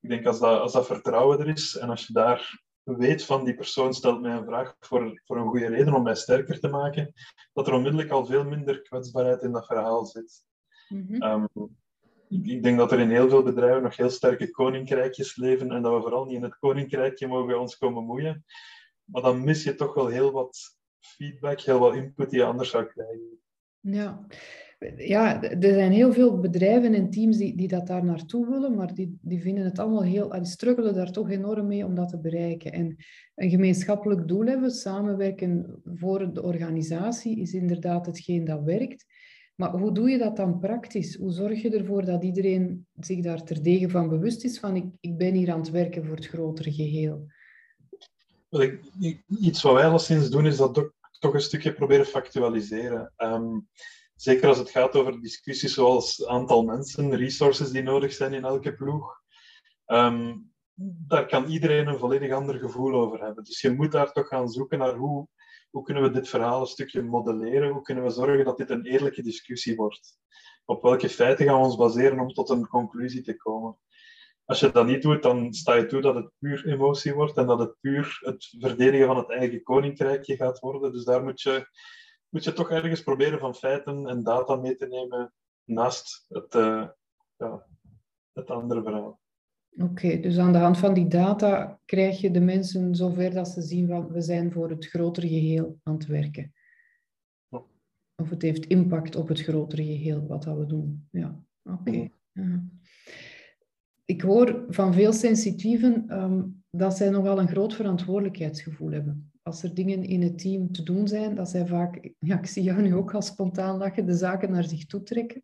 Ik denk als dat, als dat vertrouwen er is en als je daar weet van die persoon stelt mij een vraag voor, voor een goede reden om mij sterker te maken, dat er onmiddellijk al veel minder kwetsbaarheid in dat verhaal zit. Mhm. Ehm, ik, ik, denk dat er in heel veel bedrijven nog heel sterke koninkrijkjes leven en dat we vooral niet in het koninkrijkje mogen ons komen moeien. Maar dan mis je toch wel heel wat feedback, heel wat input die je anders zou krijgen. Ja. ja, er zijn heel veel bedrijven en teams die, die dat daar naartoe willen, maar die, die vinden het allemaal heel, die struggelen daar toch enorm mee om dat te bereiken. En een gemeenschappelijk doel hebben, samenwerken voor de organisatie, is inderdaad hetgeen dat werkt. Maar hoe doe je dat dan praktisch? Hoe zorg je ervoor dat iedereen zich daar terdege van bewust is van ik, ik ben hier aan het werken voor het grotere geheel? Iets wat wij alleszins doen, is dat toch een stukje proberen factualiseren. Ehm, zeker als het gaat over discussies zoals aantal mensen, resources die nodig zijn in elke ploeg. Ehm, daar kan iedereen een volledig ander gevoel over hebben. Dus je moet daar toch gaan zoeken naar hoe, hoe kunnen we dit verhaal een stukje modelleren, hoe kunnen we zorgen dat dit een eerlijke discussie wordt. Op welke feiten gaan we ons baseren om tot een conclusie te komen? Als je dat niet doet, dan sta je toe dat het puur emotie wordt en dat het puur het verdedigen van het eigen koninkrijkje gaat worden. Dus daar moet je, moet je toch ergens proberen van feiten en data mee te nemen naast het, uh, ja, het andere verhaal. Oké, dus aan de hand van die data krijg je de mensen zover dat ze zien van we zijn voor het grotere geheel aan het werken. Of het heeft impact op het grotere geheel wat dat we doen. Ja, oké. Mhm ik hoor van veel sensitieven ehm, dat zij nogal een groot verantwoordelijkheidsgevoel hebben. Als er dingen in het team te doen zijn, dat zij vaak, ja, ik zie jou nu ook al spontaan lachen, de zaken naar zich toe trekken.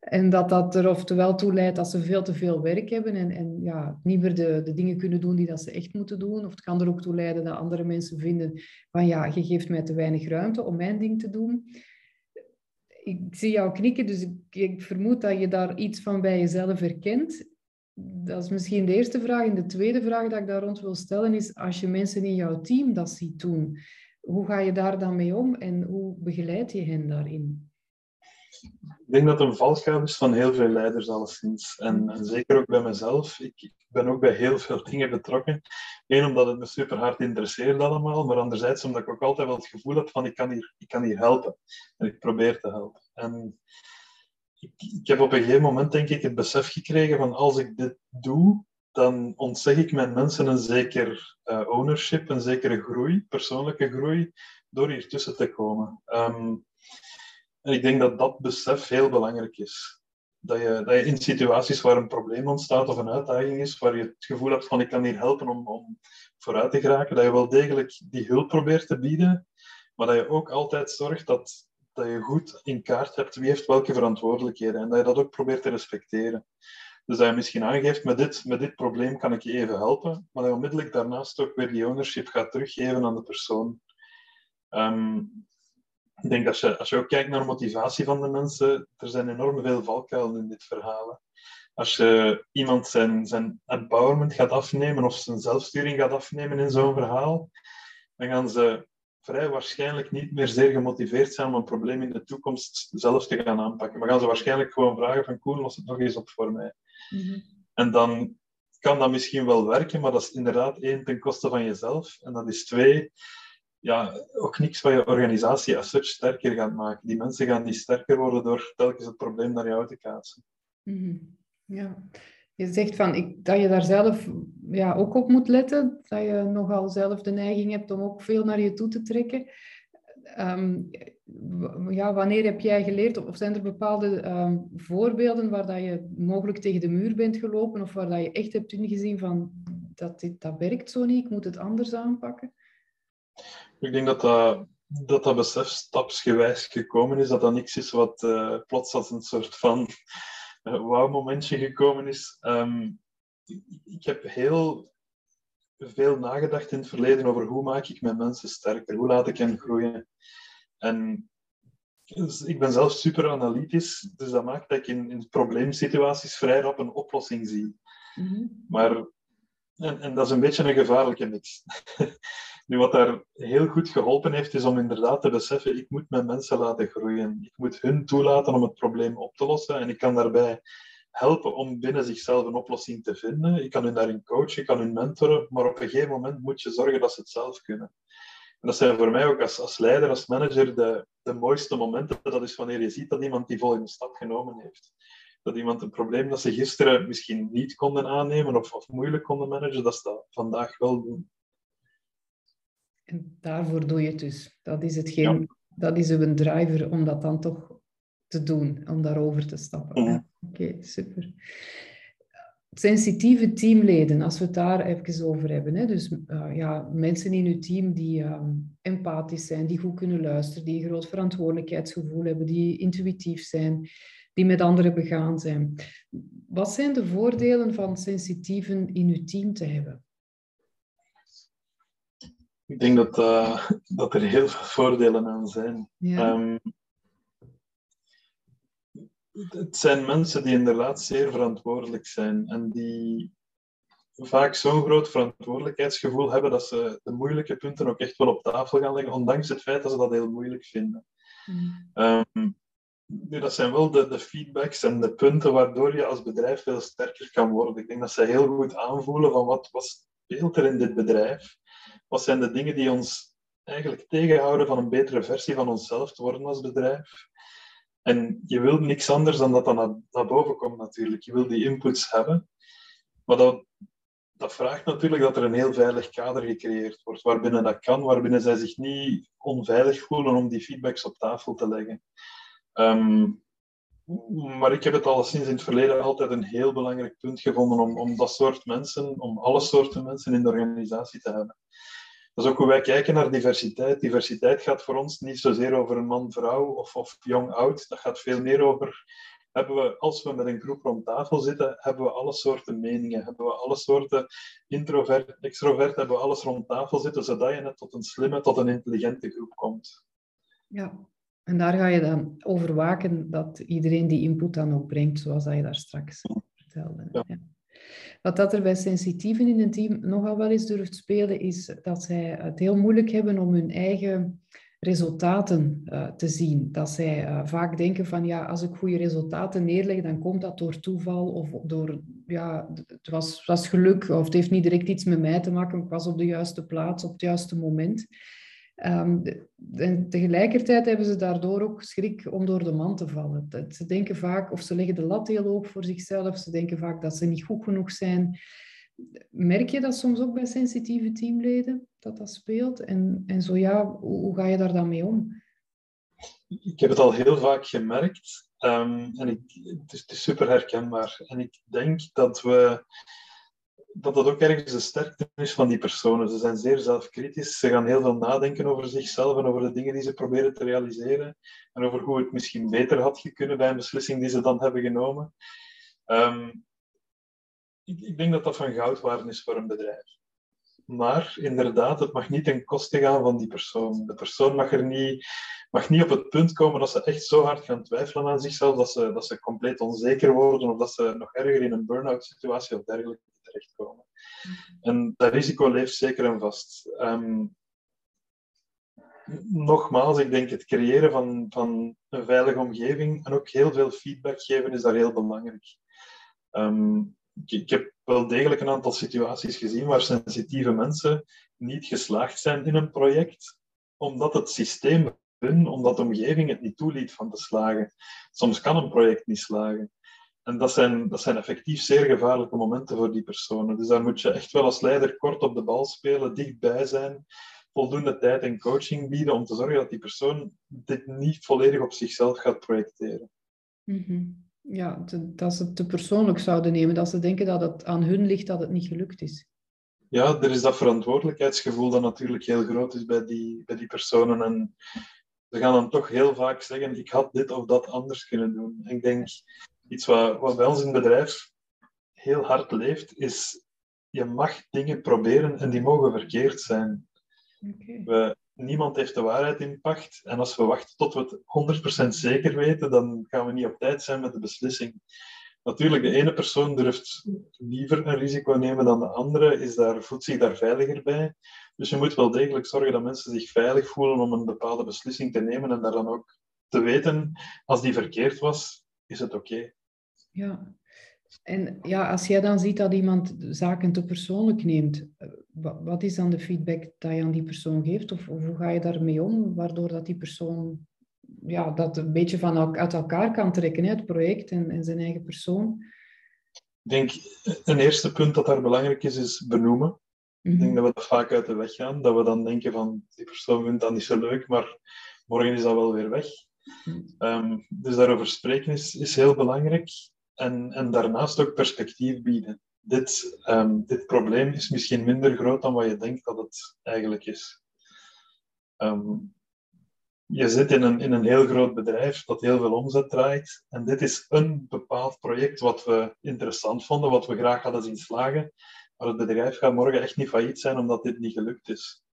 En dat dat er oftewel toe leidt dat ze veel te veel werk hebben en, en ja, niet meer de, de dingen kunnen doen die dat ze echt moeten doen. Of het kan er ook toe leiden dat andere mensen vinden van ja, je geeft mij te weinig ruimte om mijn ding te doen. Ik zie jou knikken, dus ik, ik vermoed dat je daar iets van bij jezelf herkent dat is misschien de eerste vraag. En de tweede vraag dat ik daar rond wil stellen is, als je mensen in jouw team dat ziet doen, hoe ga je daar dan mee om en hoe begeleid je hen daarin? Ik denk dat het een valkuil is van heel veel leiders alleszins. En, en zeker ook bij mezelf. Ik, ik, ben ook bij heel veel dingen betrokken. Eén, omdat het me super hard interesseert allemaal. Maar anderzijds omdat ik ook altijd wel het gevoel heb van ik kan hier, ik kan hier helpen. En ik probeer te helpen. En ik, heb op een gegeven moment denk ik het besef gekregen van als ik dit doe, dan ontzeg ik mijn mensen een zeker uh, ownership, een zekere groei, persoonlijke groei, door hier tussen te komen. Ehm, en ik denk dat dat besef heel belangrijk is. Dat je, dat je in situaties waar een probleem ontstaat of een uitdaging is, waar je het gevoel hebt van ik kan hier helpen om, om vooruit te geraken, dat je wel degelijk die hulp probeert te bieden, maar dat je ook altijd zorgt dat, dat je goed in kaart hebt wie heeft welke verantwoordelijkheden en dat je dat ook probeert te respecteren. Dus dat je misschien aangeeft, met dit, met dit probleem kan ik je even helpen, maar dat je onmiddellijk daarnaast ook weer die ownership gaat teruggeven aan de persoon. Ehm, ik denk als je, als je ook kijkt naar de motivatie van de mensen, er zijn enorm veel valkuilen in dit verhaal. Als je iemand zijn, zijn empowerment gaat afnemen of zijn zelfsturing gaat afnemen in zo'n verhaal, dan gaan ze vrij waarschijnlijk niet meer zeer gemotiveerd zijn om een probleem in de toekomst zelf te gaan aanpakken. Maar gaan ze waarschijnlijk gewoon vragen van Koen, los het nog eens op voor mij. Mhm. En dan kan dat misschien wel werken, maar dat is inderdaad één ten koste van jezelf. En dat is twee, ja, ook niks wat je organisatie als such sterker gaat maken. Die mensen gaan niet sterker worden door telkens het probleem naar jou te kaatsen. Mhm. Ja, je zegt van, ik, dat je daar zelf ja, ook op moet letten. Dat je nogal zelf de neiging hebt om ook veel naar je toe te trekken. Ehm, ja, wanneer heb jij geleerd, of zijn er bepaalde ehm, voorbeelden waar dat je mogelijk tegen de muur bent gelopen, of waar dat je echt hebt ingezien van, dat, dit, dat werkt zo niet, ik moet het anders aanpakken? Ik denk dat dat, dat, dat besef stapsgewijs gekomen is, dat dat niks is wat uh, plots als een soort van uh, wauw-momentje gekomen is. Ehm, ik heb heel veel nagedacht in het verleden over hoe maak ik mijn mensen sterker, hoe laat ik hen groeien. En dus ik ben zelf super analytisch, dus dat maakt dat ik in, in probleemsituaties vrij rap een oplossing zie. Mhm. Maar, en, en dat is een beetje een gevaarlijke mix. nu, wat daar heel goed geholpen heeft, is om inderdaad te beseffen, ik moet mijn mensen laten groeien. Ik moet hun toelaten om het probleem op te lossen en ik kan daarbij helpen om binnen zichzelf een oplossing te vinden. Ik kan hun daarin coachen, ik kan hun mentoren, maar op een gegeven moment moet je zorgen dat ze het zelf kunnen. En dat zijn voor mij ook als, als leider, als manager, de, de mooiste momenten. Dat is wanneer je ziet dat iemand die volgende stap genomen heeft. Dat iemand een probleem dat ze gisteren misschien niet konden aannemen of, of moeilijk konden managen, dat ze dat vandaag wel doen. En daarvoor doe je het dus. Dat is hetgeen, dat is uw driver om dat dan toch te doen, om daarover te stappen. Mhm. Oké, super. Sensitieve teamleden, als we het daar even over hebben. Hè? Dus uh, ja, mensen in uw team die um, empathisch zijn, die goed kunnen luisteren, die een groot verantwoordelijkheidsgevoel hebben, die intuïtief zijn, die met anderen begaan zijn. Wat zijn de voordelen van sensitieven in uw team te hebben? Ik denk dat, uh, dat er heel veel voordelen aan zijn. Ja. Um, het zijn mensen die inderdaad zeer verantwoordelijk zijn en die vaak zo'n groot verantwoordelijkheidsgevoel hebben dat ze de moeilijke punten ook echt wel op tafel gaan leggen, ondanks het feit dat ze dat heel moeilijk vinden. Mm. Ehm, dat zijn wel de, de, feedbacks en de punten waardoor je als bedrijf veel sterker kan worden. Ik denk dat ze heel goed aanvoelen van wat, wat speelt er in dit bedrijf? Wat zijn de dingen die ons eigenlijk tegenhouden van een betere versie van onszelf te worden als bedrijf? En je wilt niks anders dan dat dat naar, boven komt natuurlijk. Je wil die inputs hebben. Maar dat, dat vraagt natuurlijk dat er een heel veilig kader gecreëerd wordt, waarbinnen dat kan, waarbinnen zij zich niet onveilig voelen om die feedbacks op tafel te leggen. Ehm, maar ik heb het al sinds in het verleden altijd een heel belangrijk punt gevonden om, om dat soort mensen, om alle soorten mensen in de organisatie te hebben. Dat is ook hoe wij kijken naar diversiteit. Diversiteit gaat voor ons niet zozeer over een man-vrouw of, of jong-oud. Dat gaat veel meer over, hebben we, als we met een groep rond tafel zitten, hebben we alle soorten meningen, hebben we alle soorten introvert, extrovert, hebben we alles rond tafel zitten, zodat je net tot een slimme, tot een intelligente groep komt. Ja, en daar ga je dan over waken dat iedereen die input dan ook brengt, zoals dat je daar straks vertelde. Ja. Wat dat er bij sensitieven in een team nogal wel eens durft spelen, is dat zij het heel moeilijk hebben om hun eigen resultaten uh, te zien. Dat zij uh, vaak denken van ja, als ik goede resultaten neerleg, dan komt dat door toeval of door, ja, het was, het was geluk of het heeft niet direct iets met mij te maken, ik was op de juiste plaats op het juiste moment. En tegelijkertijd hebben ze daardoor ook schrik om door de man te vallen. Ze denken vaak, of ze leggen de lat heel hoog voor zichzelf, ze denken vaak dat ze niet goed genoeg zijn. Merk je dat soms ook bij sensitieve teamleden, dat dat speelt? En, en zo ja, hoe, ga je daar dan mee om? Ik heb het al heel vaak gemerkt um, en ik, het, is, het is super herkenbaar. En ik denk dat we dat dat ook ergens de sterkte is van die personen. Ze zijn zeer zelfkritisch. Ze gaan heel veel nadenken over zichzelf en over de dingen die ze proberen te realiseren. En over hoe het misschien beter had kunnen bij een beslissing die ze dan hebben genomen. Um, ik, ik, denk dat dat van goud waard is voor een bedrijf. Maar inderdaad, het mag niet ten koste gaan van die persoon. De persoon mag er niet, mag niet op het punt komen dat ze echt zo hard gaan twijfelen aan zichzelf dat ze, dat ze compleet onzeker worden of dat ze nog erger in een burn-out situatie of dergelijke En dat risico leeft zeker en vast. Um, nogmaals, ik denk het creëren van, van een veilige omgeving en ook heel veel feedback geven is daar heel belangrijk. Um, ik, heb wel degelijk een aantal situaties gezien waar sensitieve mensen niet geslaagd zijn in een project, omdat het systeem omdat de omgeving het niet toeliet van te slagen. Soms kan een project niet slagen. En dat zijn, dat zijn effectief zeer gevaarlijke momenten voor die personen. Dus daar moet je echt wel als leider kort op de bal spelen, dichtbij zijn, voldoende tijd en coaching bieden om te zorgen dat die persoon dit niet volledig op zichzelf gaat projecteren. Mm ja, dat ze het te persoonlijk zouden nemen, dat ze denken dat het aan hun ligt dat het niet gelukt is. Ja, er is dat verantwoordelijkheidsgevoel dat natuurlijk heel groot is bij die, bij die personen. En ze gaan dan toch heel vaak zeggen, ik had dit of dat anders kunnen doen. ik denk, iets wat, wat bij ons in het bedrijf heel hard leeft, is je mag dingen proberen en die mogen verkeerd zijn. We, niemand heeft de waarheid in pacht. En als we wachten tot we het 100% zeker weten, dan gaan we niet op tijd zijn met de beslissing. Natuurlijk, de ene persoon durft liever een risico nemen dan de andere, is daar, voelt zich daar veiliger bij. Dus je moet wel degelijk zorgen dat mensen zich veilig voelen om een bepaalde beslissing te nemen en daar dan ook te weten, als die verkeerd was, is het oké. Ja, en ja, als jij dan ziet dat iemand zaken te persoonlijk neemt, eh, wat is dan de feedback dat je aan die persoon geeft? Of, hoe ga je daarmee om, waardoor dat die persoon ja, dat een beetje van uit elkaar kan trekken, het project en, en zijn eigen persoon? Ik denk, een eerste punt dat daar belangrijk is, is benoemen. Ik denk mhm. dat we dat vaak uit de weg gaan. Dat we dan denken van, die persoon vindt dat niet zo leuk, maar morgen is dat wel weer weg. Ehm, dus daarover spreken is, is heel belangrijk. En, en daarnaast ook perspectief bieden. Dit, ehm, dit probleem is misschien minder groot dan wat je denkt dat het eigenlijk is. Ehm, je zit in een, in een heel groot bedrijf dat heel veel omzet draait. En dit is een bepaald project wat we interessant vonden, wat we graag hadden zien slagen. Maar het bedrijf gaat morgen echt niet failliet zijn omdat dit niet gelukt is.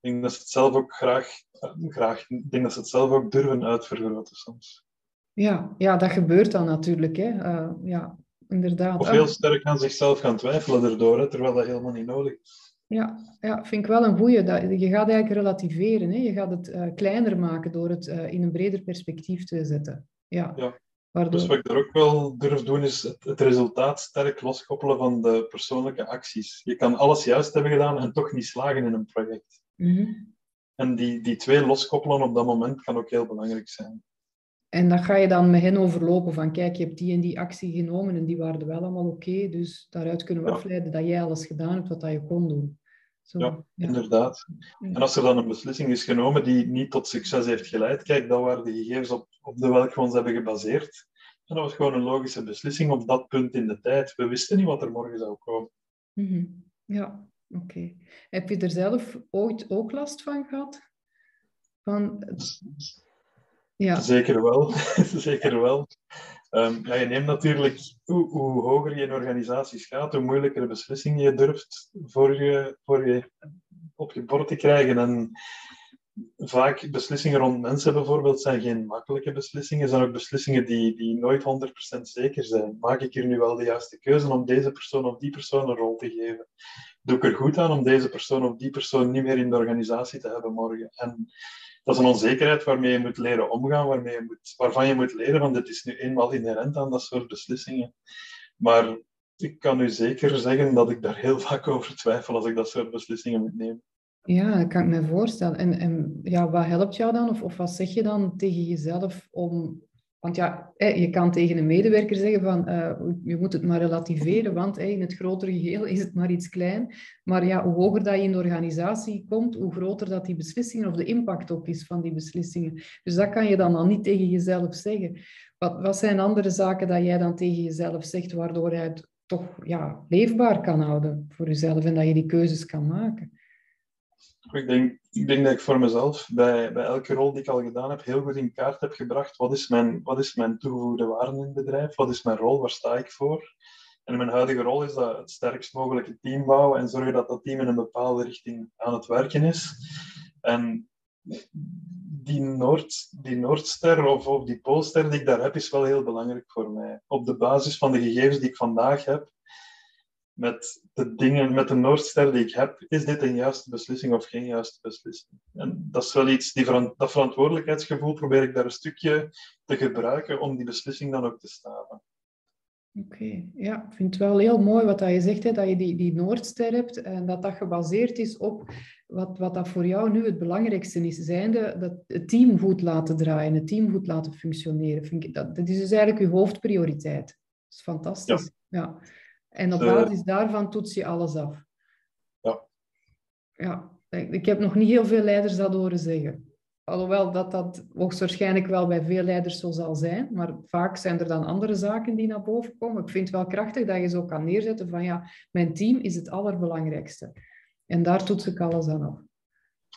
Ik denk dat ze het zelf ook graag, graag ik denk dat ze het zelf ook durven uitvergroten soms. Ja, ja dat gebeurt dan natuurlijk. Hè. Uh, ja, inderdaad. Of heel sterk aan zichzelf gaan twijfelen erdoor, hè, terwijl dat helemaal niet nodig is. Ja, ja, vind ik wel een goeie. Je gaat eigenlijk relativeren. Hè. Je gaat het uh, kleiner maken door het uh, in een breder perspectief te zetten. Ja. ja. Waardoor... Dus wat ik daar ook wel durf doen, is het, het, resultaat sterk loskoppelen van de persoonlijke acties. Je kan alles juist hebben gedaan en toch niet slagen in een project. Mm -hmm. En die, die twee loskoppelen op dat moment kan ook heel belangrijk zijn. En dan ga je dan met hen overlopen van, kijk, je hebt die en die actie genomen en die waren wel allemaal oké. dus daaruit kunnen we afleiden dat jij alles gedaan hebt wat dat je kon doen. Zo, ja, inderdaad. En als er dan een beslissing is genomen die niet tot succes heeft geleid, kijk, dat waren de gegevens op, op de welke we ons hebben gebaseerd. En dat was gewoon een logische beslissing op dat punt in de tijd. We wisten niet wat er morgen zou komen. Mhm. Ja, oké. Heb je er zelf ooit ook last van gehad? Van ja. Zeker wel. Zeker wel. Um, ja, je neemt natuurlijk, hoe, hoe, hoger je in organisaties gaat, hoe moeilijker beslissingen je durft voor je, voor je op je bord te krijgen. En vaak beslissingen rond mensen bijvoorbeeld zijn geen makkelijke beslissingen, zijn ook beslissingen die, die nooit 100% zeker zijn. Maak ik hier nu wel de juiste keuze om deze persoon of die persoon een rol te geven? Doe ik er goed aan om deze persoon of die persoon niet meer in de organisatie te hebben morgen? En dat is een onzekerheid waarmee je moet leren omgaan, waarmee je moet, waarvan je moet leren, want dit is nu eenmaal inherent aan dat soort beslissingen. Maar ik kan u zeker zeggen dat ik daar heel vaak over twijfel als ik dat soort beslissingen moet nemen. Ja, dat kan ik me voorstellen. En, en ja, wat helpt jou dan? Of, of wat zeg je dan tegen jezelf om want ja, je kan tegen een medewerker zeggen van uh, je moet het maar relativeren, want in het grotere geheel is het maar iets klein. Maar ja, hoe hoger dat je in de organisatie komt, hoe groter dat die beslissingen of de impact ook is van die beslissingen. Dus dat kan je dan al niet tegen jezelf zeggen. Wat, wat zijn andere zaken dat jij dan tegen jezelf zegt, waardoor je het toch ja, leefbaar kan houden voor jezelf en dat je die keuzes kan maken? Ik denk, ik denk dat ik voor mezelf bij, bij elke rol die ik al gedaan heb, heel goed in kaart heb gebracht. Wat is mijn, wat is mijn toegevoegde waarde in het bedrijf? Wat is mijn rol? Waar sta ik voor? En mijn huidige rol is dat het sterkst mogelijke team bouwen en zorgen dat dat team in een bepaalde richting aan het werken is. En die, Noord, die Noordster of, of die Poolster die ik daar heb, is wel heel belangrijk voor mij. Op de basis van de gegevens die ik vandaag heb, met de dingen, met de Noordster die ik heb, is dit een juiste beslissing of geen juiste beslissing? En dat is wel iets, die dat verantwoordelijkheidsgevoel probeer ik daar een stukje te gebruiken om die beslissing dan ook te staven. Oké, ja, ik vind het wel heel mooi wat je zegt, hè, dat je die, die Noordster hebt en dat dat gebaseerd is op wat, wat dat voor jou nu het belangrijkste is, zijnde dat het team goed laten draaien, het team goed laten functioneren. Vind ik, dat, dat is dus eigenlijk je hoofdprioriteit. Dat is fantastisch. ja. En op basis daarvan toets je alles af. Ja. Ja, ik heb nog niet heel veel leiders dat horen zeggen. Alhoewel dat dat hoogstwaarschijnlijk wel bij veel leiders zo zal zijn, maar vaak zijn er dan andere zaken die naar boven komen. Ik vind het wel krachtig dat je zo kan neerzetten van ja, mijn team is het allerbelangrijkste. En daar toets ik alles aan af.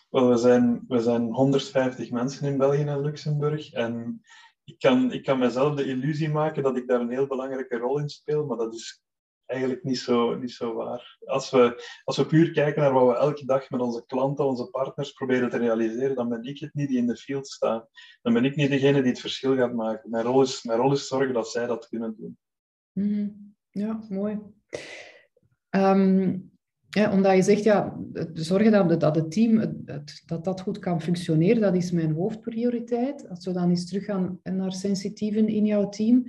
Wel, we zijn, we zijn 150 mensen in België en Luxemburg en ik kan, ik kan mezelf de illusie maken dat ik daar een heel belangrijke rol in speel, maar dat is eigenlijk niet zo, niet zo waar. Als we, als we puur kijken naar wat we elke dag met onze klanten, onze partners proberen te realiseren, dan ben ik het niet die in de field staat. Dan ben ik niet degene die het verschil gaat maken. Mijn rol is, mijn rol is zorgen dat zij dat kunnen doen. Mhm. Ja, mooi. Ehm, ja, omdat je zegt, ja, zorgen dat, dat het team dat dat goed kan functioneren, dat is mijn hoofdprioriteit. Als we dan eens teruggaan naar sensitieven in jouw team,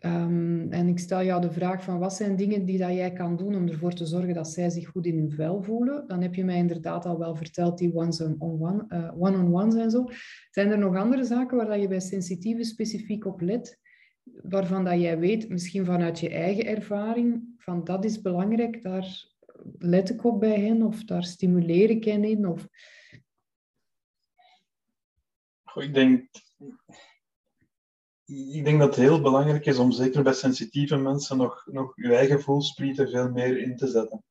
Ehm, en ik stel jou de vraag van wat zijn dingen die dat jij kan doen om ervoor te zorgen dat zij zich goed in hun vel voelen. Dan heb je mij inderdaad al wel verteld die one-on-one uh, one zijn zo. Zijn er nog andere zaken waar dat je bij sensitieve specifiek op let? Waarvan dat jij weet, misschien vanuit je eigen ervaring, van dat is belangrijk, daar let ik op bij hen of daar stimuleer ik hen in? Of... Goh, ik denk ik denk dat het heel belangrijk is om zeker bij sensitieve mensen nog, nog je eigen voelsprieten veel meer in te zetten.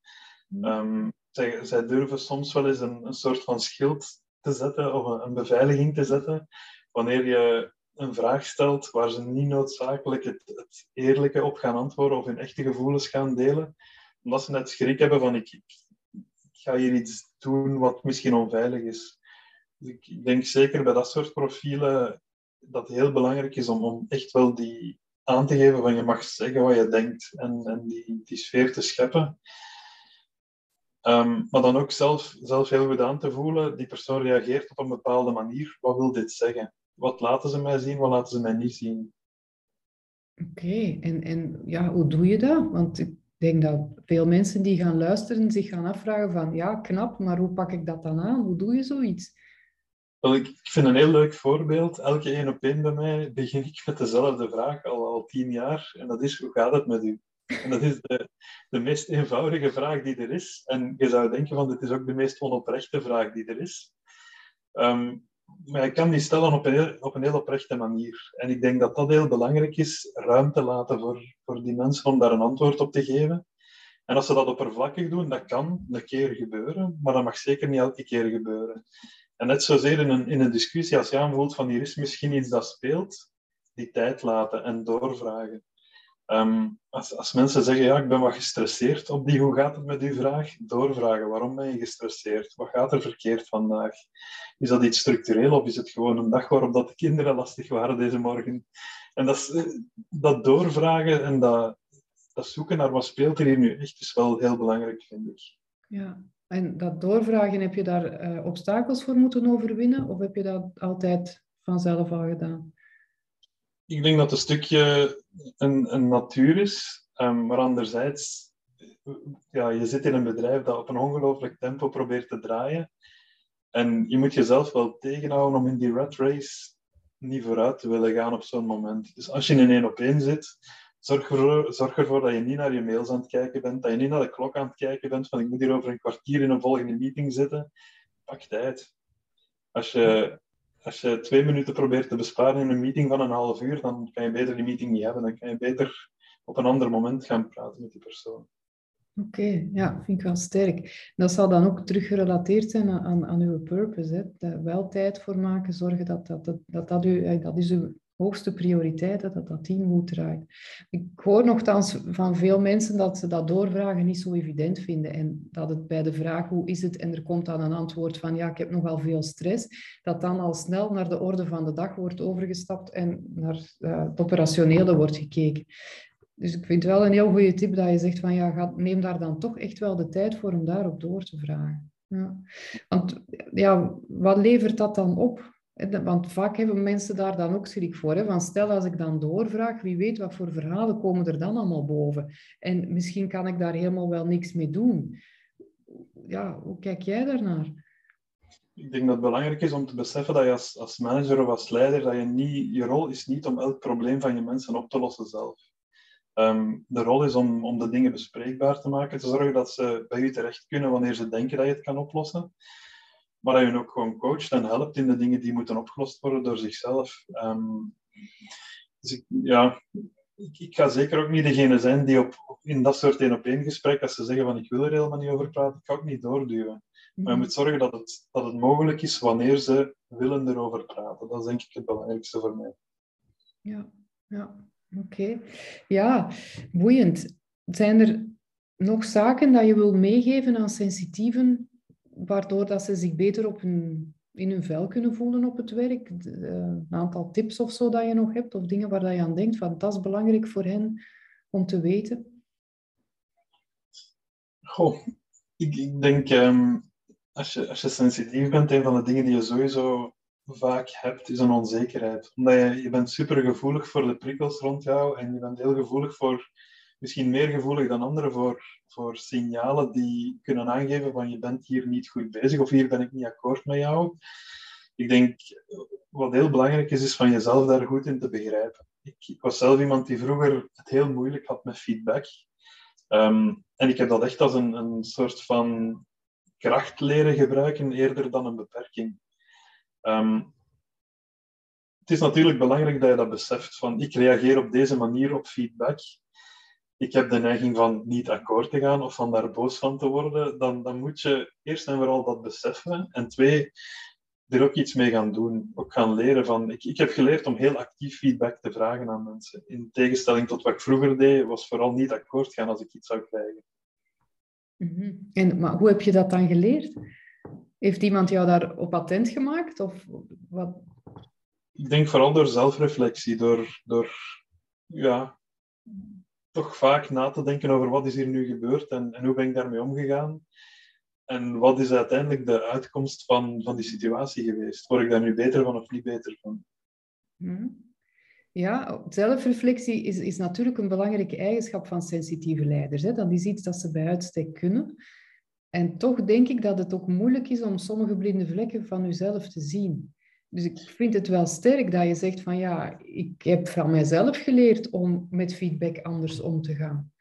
Um, zij, zij, durven soms wel eens een, een soort van schild te zetten of een, een, beveiliging te zetten wanneer je een vraag stelt waar ze niet noodzakelijk het, het, eerlijke op gaan antwoorden of hun echte gevoelens gaan delen, omdat ze net schrik hebben van ik, ik, ik ga hier iets doen wat misschien onveilig is. Dus ik denk zeker bij dat soort profielen dat heel belangrijk is om, echt wel die aan te geven van je mag zeggen wat je denkt en, en die, die sfeer te scheppen. Um, maar dan ook zelf, zelf heel goed aan te voelen, die persoon reageert op een bepaalde manier. Wat wil dit zeggen? Wat laten ze mij zien, wat laten ze mij niet zien? Oké, en, en ja, hoe doe je dat? Want ik denk dat veel mensen die gaan luisteren zich gaan afvragen van ja, knap, maar hoe pak ik dat dan aan? Hoe doe je zoiets? Ik, ik vind een heel leuk voorbeeld. Elke één op één bij mij begin ik met dezelfde vraag al, al tien jaar. En dat is, hoe gaat het met u? En dat is de, de meest eenvoudige vraag die er is. En je zou denken van, dit is ook de meest onoprechte vraag die er is. Ehm, maar je kan die stellen op een, heel, op een heel oprechte manier. En ik denk dat dat heel belangrijk is, ruimte laten voor, voor die mensen om daar een antwoord op te geven. En als ze dat oppervlakkig doen, dat kan een keer gebeuren, maar dat mag zeker niet elke keer gebeuren. En net zozeer in een, in een discussie, als je aanvoelt van hier is misschien iets dat speelt, die tijd laten en doorvragen. Um, als, als mensen zeggen, ja, ik ben wat gestresseerd op die hoe gaat het met uw vraag, doorvragen, waarom ben je gestresseerd? Wat gaat er verkeerd vandaag? Is dat iets structureel of is het gewoon een dag waarop dat de kinderen lastig waren deze morgen? En dat, eh, dat doorvragen en dat, dat zoeken naar wat speelt er hier nu echt is wel heel belangrijk, vind ik. Ja, En dat doorvragen, heb je daar uh, obstakels voor moeten overwinnen? Of heb je dat altijd vanzelf al gedaan? Ik denk dat een stukje een, een natuur is. Um, maar anderzijds, ja, je zit in een bedrijf dat op een ongelooflijk tempo probeert te draaien. En je moet jezelf wel tegenhouden om in die rat race niet vooruit te willen gaan op zo'n moment. Dus als je in een één op één zit, zorg ervoor, dat je niet naar je mails aan het kijken bent, dat je niet naar de klok aan het kijken bent van ik moet hier over een kwartier in een volgende meeting zitten. Pak tijd. Als je, als je twee minuten probeert te besparen in een meeting van een half uur, dan kan je beter die meeting niet hebben. Dan kan je beter op een ander moment gaan praten met die persoon. Oké, ja, vind ik wel sterk. Dat zal dan ook terug gerelateerd zijn aan, aan uw purpose. Hè? wel tijd voor maken, zorgen dat dat, dat, dat, dat, u, dat is uw hoogste prioriteit, dat dat team goed draait. Ik hoor nogthans van veel mensen dat ze dat doorvragen niet zo evident vinden. En dat het bij de vraag hoe is het en er komt dan een antwoord van ja, ik heb nogal veel stress, dat dan al snel naar de orde van de dag wordt overgestapt en naar uh, het operationele wordt gekeken. Dus ik vind wel een heel goede tip dat je zegt van ja, neem daar dan toch echt wel de tijd voor om daarop door te vragen. Ja. Want ja, wat levert dat dan op? Want vaak hebben mensen daar dan ook schrik voor. Hè? Van stel als ik dan doorvraag, wie weet wat voor verhalen komen er dan allemaal boven. En misschien kan ik daar helemaal wel niks mee doen. Ja, hoe kijk jij daarnaar? Ik denk dat het belangrijk is om te beseffen dat je als, als manager of als leider, dat je niet, je rol is niet om elk probleem van je mensen op te lossen zelf. Ehm, de rol is om, om de dingen bespreekbaar te maken, te zorgen dat ze bij u terecht kunnen wanneer ze denken dat je het kan oplossen. Maar dat je ook gewoon coacht en helpt in de dingen die moeten opgelost worden door zichzelf. Ehm, dus ik, ja, ik, ik, ga zeker ook niet degene zijn die op, in dat soort één-op-één gesprek, als ze zeggen van ik wil er helemaal niet over praten, ik ga ook niet doorduwen. Maar je moet zorgen dat het, dat het mogelijk is wanneer ze willen erover praten. Dat is denk ik het belangrijkste voor mij. Ja, ja. Oké, ja, boeiend. Zijn er nog zaken dat je wil meegeven aan sensitieven, waardoor dat ze zich beter op hun, in hun vel kunnen voelen op het werk? een aantal tips of zo dat je nog hebt, of dingen waar dat je aan denkt, van dat is belangrijk voor hen om te weten? Goh, ik, ik denk, um, als, je, als je sensitief bent, een van de dingen die je sowieso vaak hebt, is een onzekerheid. Omdat je, je bent super gevoelig voor de prikkels rond jou en je bent heel gevoelig voor, misschien meer gevoelig dan anderen, voor, voor signalen die kunnen aangeven van je bent hier niet goed bezig of hier ben ik niet akkoord met jou. Ik denk, wat heel belangrijk is, is van jezelf daar goed in te begrijpen. Ik, was zelf iemand die vroeger het heel moeilijk had met feedback. Ehm, en ik heb dat echt als een, een soort van kracht leren gebruiken, eerder dan een beperking. Ehm, het is natuurlijk belangrijk dat je dat beseft, van ik reageer op deze manier op feedback. Ik heb de neiging van niet akkoord te gaan of van daar boos van te worden. Dan, dan moet je eerst en vooral dat beseffen. En twee, er ook iets mee gaan doen. Ook gaan leren van... Ik, ik heb geleerd om heel actief feedback te vragen aan mensen. In tegenstelling tot wat ik vroeger deed, was vooral niet akkoord gaan als ik iets zou krijgen. Mhm. En, maar hoe heb je dat dan geleerd? Heeft iemand jou daar op attent gemaakt? Of wat? Ik denk vooral door zelfreflectie, door, door ja, toch vaak na te denken over wat is hier nu gebeurd en, en hoe ben ik daarmee omgegaan. En wat is uiteindelijk de uitkomst van, van die situatie geweest? Word ik daar nu beter van of niet beter van? Mhm. Ja, zelfreflectie is, is natuurlijk een belangrijke eigenschap van sensitieve leiders. Hè? Dat is iets dat ze bij uitstek kunnen. En toch denk ik dat het ook moeilijk is om sommige blinde vlekken van jezelf te zien. Dus ik vind het wel sterk dat je zegt van ja, ik heb van mijzelf geleerd om met feedback anders om te gaan.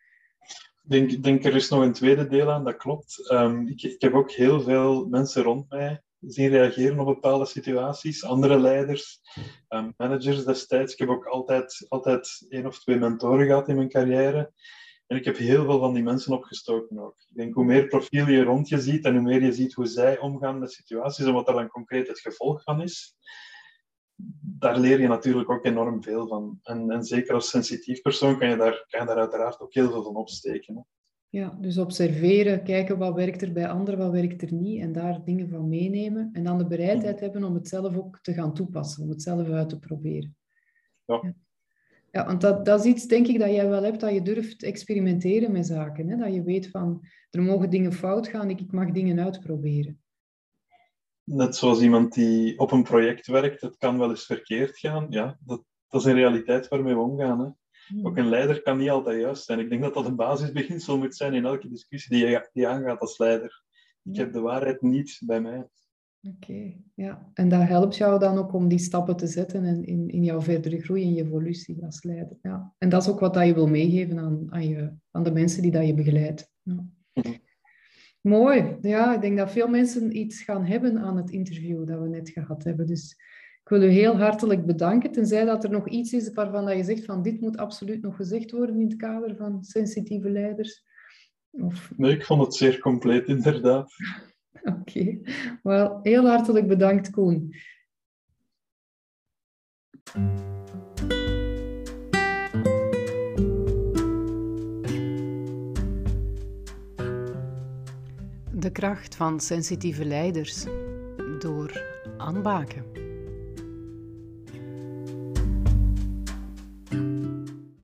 Ik denk, denk er is nog een tweede deel aan, dat klopt. Um, ik, ik heb ook heel veel mensen rond mij zien reageren op bepaalde situaties. Andere leiders, um, managers destijds. Ik heb ook altijd, altijd één of twee mentoren gehad in mijn carrière. En ik heb heel veel van die mensen opgestoken ook. Ik denk, hoe meer profiel je rond je ziet en hoe meer je ziet hoe zij omgaan met situaties en wat er dan concreet het gevolg van is, daar leer je natuurlijk ook enorm veel van. En, en zeker als sensitief persoon kan je, daar, kan je daar uiteraard ook heel veel van opsteken. Hè. Ja, dus observeren, kijken wat werkt er bij anderen, wat werkt er niet en daar dingen van meenemen. En dan de bereidheid mhm. hebben om het zelf ook te gaan toepassen, om het zelf uit te proberen. Ja. Ja, want dat, dat is iets, denk ik, dat jij wel hebt, dat je durft experimenteren met zaken. Hè? Dat je weet van, er mogen dingen fout gaan, ik, ik mag dingen uitproberen. Net zoals iemand die op een project werkt, het kan wel eens verkeerd gaan. Ja, dat, dat is een realiteit waarmee we omgaan. Hè? Hmm. Ook een leider kan niet altijd juist zijn. Ik denk dat dat een basisbeginsel moet zijn in elke discussie die je, die aangaat als leider. Ik heb de waarheid niet bij mij. Oké, ja. En dat helpt jou dan ook om die stappen te zetten in, in, in jouw verdere groei en je evolutie als leider. Ja. En dat is ook wat dat je wil meegeven aan, aan, je, aan de mensen die dat je begeleidt. Ja. Mhm. Mooi. Ja, ik denk dat veel mensen iets gaan hebben aan het interview dat we net gehad hebben. Dus ik wil u heel hartelijk bedanken. Tenzij dat er nog iets is waarvan dat je zegt van dit moet absoluut nog gezegd worden in het kader van sensitieve leiders. Of... Nee, ik vond het zeer compleet inderdaad. Oké, wel heel hartelijk bedankt Koen. De kracht van sensitieve leiders door aanbaken.